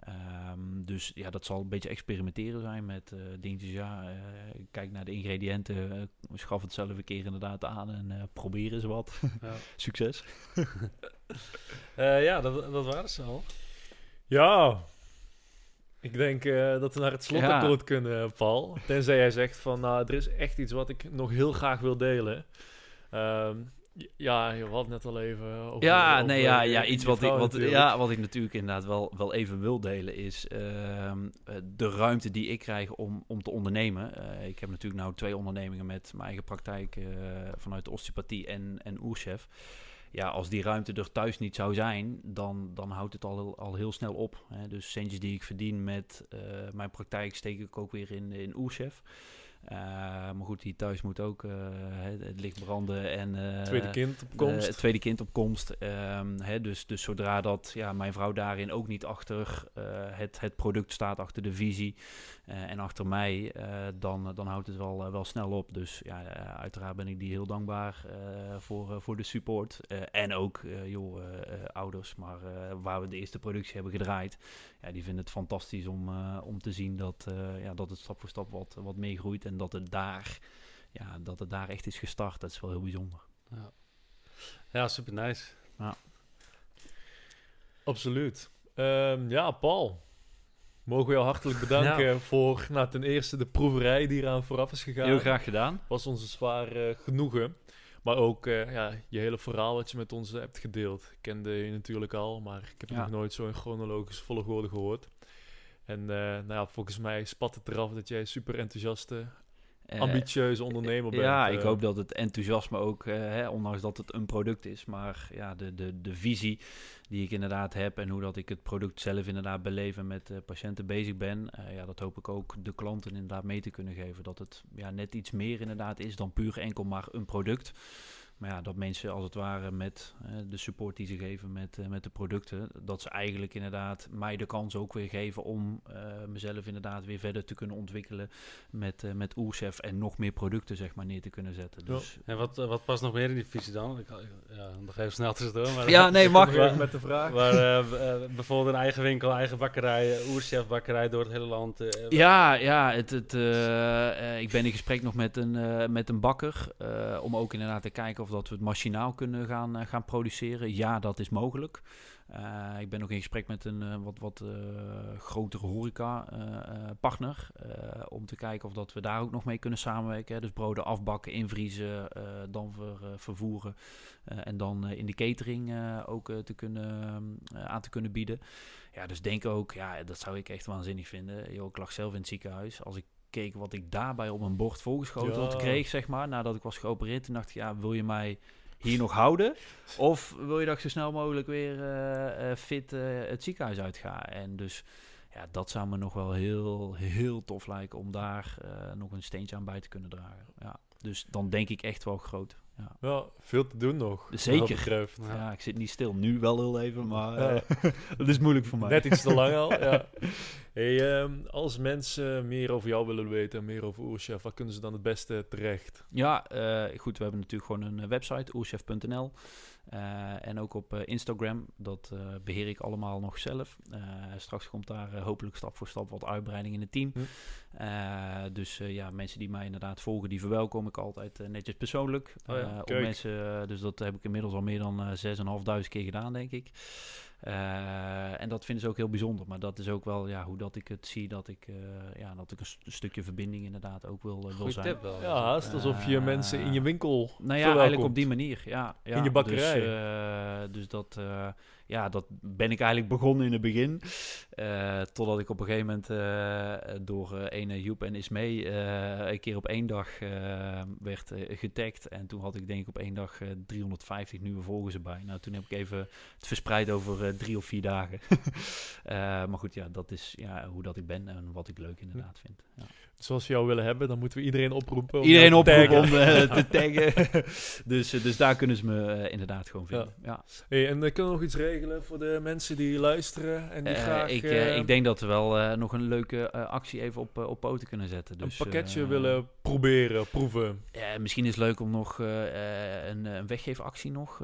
Ehm, dus ja, dat zal een beetje experimenteren zijn met eh dingetjes. Ja, eh, kijk naar de ingrediënten, schaf het zelf een keer inderdaad aan en eh, probeer eens wat. Ja, Succes. Eh, ja dat, dat waren ze al. Ja, ik denk eh, dat we naar het slotakkoord kunnen, Paul. Tenzij jij zegt van, nou, er is echt iets wat ik nog heel graag wil delen. Ehm, ja, je had net al even over... Ja, over, nee, ja, ja iets wat ik, wat, natuurlijk. ja, wat ik natuurlijk inderdaad wel, wel even wil delen is ehm, eh, de ruimte die ik krijg om, om te ondernemen. Eh, ik heb natuurlijk nou twee ondernemingen met mijn eigen praktijk vanuit de osteopathie en, en oerchef. Ja, als die ruimte er thuis niet zou zijn, dan, dan houdt het al, al heel snel op. Hè. Dus centjes die ik verdien met eh, mijn praktijk steek ik ook weer in, in oerchef. Eh, maar goed, die thuis moet ook eh, het, het licht branden en... eh, Tweede kind op komst. het tweede kind op komst. Hè, dus, dus zodra dat ja, mijn vrouw daarin ook niet achter het, het product staat, achter de visie en achter mij, dan, dan houdt het wel, wel snel op. Dus ja, uiteraard ben ik die heel dankbaar voor, voor de support. En ook joh, ouders, maar waar we de eerste productie hebben gedraaid, ja, die vinden het fantastisch om, eh, om te zien dat, eh, ja, dat het stap voor stap wat, wat meegroeit en dat het daar. Ja, dat het daar echt is gestart, dat is wel heel bijzonder. Ja, ja super nice. Absoluut. Ehm, ja, Paul. Mogen we jou hartelijk bedanken voor nou, ten eerste de proeverij die eraan vooraf is gegaan. Heel graag gedaan. Was ons een zwaar eh, genoegen. Maar ook eh, ja, je hele verhaal wat je met ons hebt gedeeld. Ik kende je natuurlijk al, maar ik heb Ja. nog nooit zo in chronologische volgorde gehoord. En eh, nou ja, volgens mij spat het eraf dat jij super enthousiaste, ambitieuze ondernemer bent. Ja, ik eh. hoop dat het enthousiasme ook, eh, hè, ondanks dat het een product is, maar ja, de, de, de visie die ik inderdaad heb en hoe dat ik het product zelf inderdaad beleef en met eh, patiënten bezig ben, eh, ja, dat hoop ik ook de klanten inderdaad mee te kunnen geven. Dat het ja, net iets meer inderdaad is dan puur enkel maar een product. Maar ja, dat mensen als het ware met eh, de support die ze geven met, eh, met de producten, dat ze eigenlijk inderdaad mij de kans ook weer geven om eh, mezelf inderdaad weer verder te kunnen ontwikkelen met, eh met Oerchef en nog meer producten zeg maar neer te kunnen zetten. Ja. Dus, En wat, wat past nog meer in die visie dan? Ik, ja, nog even snel tussendoor. Maar Ja, nee, mag. Weer met de vraag. Maar bijvoorbeeld een eigen winkel, eigen bakkerij, oerchef bakkerij door het hele land. eh, Ja, ja het, het, ik ben in gesprek nog met een, eh, met een bakker. eh, om ook inderdaad te kijken of dat we het machinaal kunnen gaan, eh, gaan produceren. Ja, dat is mogelijk. Eh, ik ben ook in gesprek met een eh, wat, wat grotere horeca-partner. om te kijken of dat we daar ook nog mee kunnen samenwerken. Dus broden afbakken, invriezen, dan ver, vervoeren. en dan in de catering ook te kunnen, aan te kunnen bieden. Ja, dus denk ook, ja, dat zou ik echt waanzinnig vinden. Yo, ik lag zelf in het ziekenhuis. Als ik keek wat ik daarbij op mijn bord voorgeschoteld Ja. kreeg, zeg maar, nadat ik was geopereerd, toen dacht ik, ja, wil je mij hier nog houden? Of wil je dat ik zo snel mogelijk weer eh, eh, fit eh, het ziekenhuis uitga? En dus, ja, dat zou me nog wel heel, heel tof lijken om daar nog een steentje aan bij te kunnen dragen. Ja, dus dan denk ik echt wel groot. Ja. Ja, veel te doen nog. Zeker. Ja. Ja. ik zit niet stil. Nu wel heel even, maar Ja. eh, dat is moeilijk voor mij. Net iets te lang al, ja. Hey, ehm, als mensen meer over jou willen weten, meer over Oerchef, waar kunnen ze dan het beste terecht? Ja, eh, goed, we hebben natuurlijk gewoon een eh, website, oerchef.nl. Eh, en ook op eh, Instagram, dat eh, beheer ik allemaal nog zelf. Straks komt daar hopelijk stap voor stap wat uitbreiding in het team. Hm. Dus ja, mensen die mij inderdaad volgen, die verwelkom ik altijd netjes persoonlijk. Oh ja, mensen, dus dat heb ik inmiddels al meer dan eh 6.500 keer gedaan, denk ik. Eh, en dat vinden ze ook heel bijzonder. Maar dat is ook wel ja, hoe dat ik het zie, dat ik, eh, ja, dat ik een, st- een stukje verbinding inderdaad ook wil, eh, wil Goeie zijn. tip wel. Ja, haast alsof je mensen in je winkel Nou ja, eigenlijk op die manier, ja. ja. In je bakkerij. Dus, eh, dus dat, eh, ja, dat ben ik eigenlijk begonnen in het begin. Eh, totdat ik op een gegeven moment eh, door eh ene Joep en Ismee een keer op één dag werd getagd. En toen had ik denk ik op één dag eh, 350 nieuwe volgers erbij. Nou, toen heb ik even het verspreid over drie of vier dagen. Maar goed, ja, dat is ja, hoe dat ik ben en wat ik leuk inderdaad vind. Ja. Zoals we jou willen hebben, dan moeten we iedereen oproepen. om Iedereen oproepen taggen. om te taggen. dus, dus daar kunnen ze me inderdaad gewoon vinden. Ja. Hey, en kunnen we nog iets regelen voor de mensen die luisteren en die Eh, graag ik, eh, eh, ik denk dat we wel nog een leuke actie even op, op poten kunnen zetten. Dus, een pakketje willen proberen, proeven. Ja, misschien is het leuk om nog een, een weggeefactie nog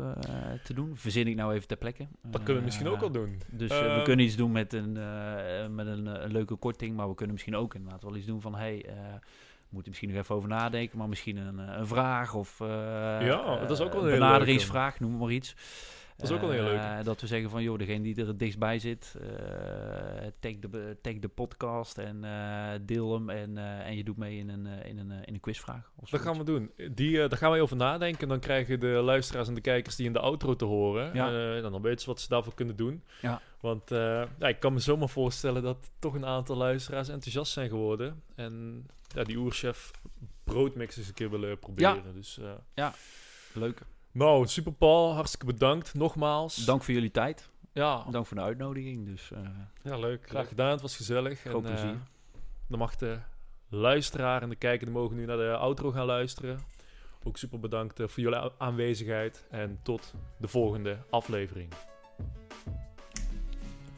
te doen. Verzin ik nou even ter plekke. Dat kunnen we misschien ook al doen. Dus we kunnen iets doen met een, met een, een leuke korting, maar we kunnen misschien ook inderdaad wel iets doen van hey, we moeten misschien nog even over nadenken, maar misschien een, een vraag of eh, Ja, dat is ook wel een benaderingsvraag, noem maar iets. Dat is ook wel een hele Eh. Dat we zeggen van, joh, degene die er het dichtst bij zit, eh tag, de, tag de podcast en eh, deel hem en, en je doet mee in een, in een, in een quizvraag. Of Dat gaan we doen. Die, daar gaan we over nadenken. Dan krijgen de luisteraars en de kijkers die in de outro te horen. Ja. Dan, weten ze wat ze daarvoor kunnen doen. Ja. Want ja, ik kan me zomaar voorstellen dat toch een aantal luisteraars enthousiast zijn geworden. En ja, die oerchef broodmix eens een keer willen proberen. Dus, eh, Leuk. Nou, super Paul. Hartstikke bedankt. Nogmaals. Dank voor jullie tijd. Ja, Dank voor de uitnodiging. Dus eh, Ja, leuk. graag gedaan. Het was gezellig. Groot En, eh, plezier. dan mag de luisteraar en de kijker mogen nu naar de outro gaan luisteren. Ook super bedankt eh, voor jullie aanwezigheid. En tot de volgende aflevering.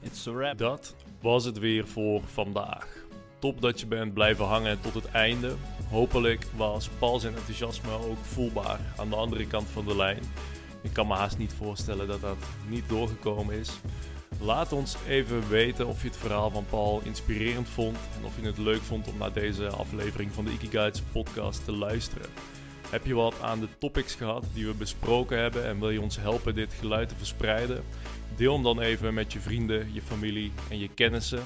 it's a wrap. Dat was het weer voor vandaag. Top dat je bent blijven hangen tot het einde. Hopelijk was Paul zijn enthousiasme ook voelbaar aan de andere kant van de lijn. Ik kan me haast niet voorstellen dat dat niet doorgekomen is. Laat ons even weten of je het verhaal van Paul inspirerend vond en of je het leuk vond om naar deze aflevering van de Ikigaits podcast te luisteren. Heb je wat aan de topics gehad die we besproken hebben en wil je ons helpen dit geluid te verspreiden? Deel hem dan even met je vrienden, je familie en je kennissen.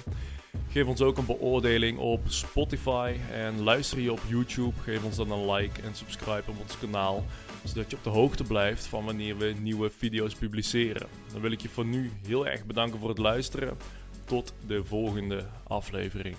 Geef ons ook een beoordeling op Spotify en luister je op YouTube. Geef ons dan een like en subscribe op ons kanaal, zodat je op de hoogte blijft van wanneer we nieuwe video's publiceren. Dan wil ik je voor nu heel erg bedanken voor het luisteren. Tot de volgende aflevering.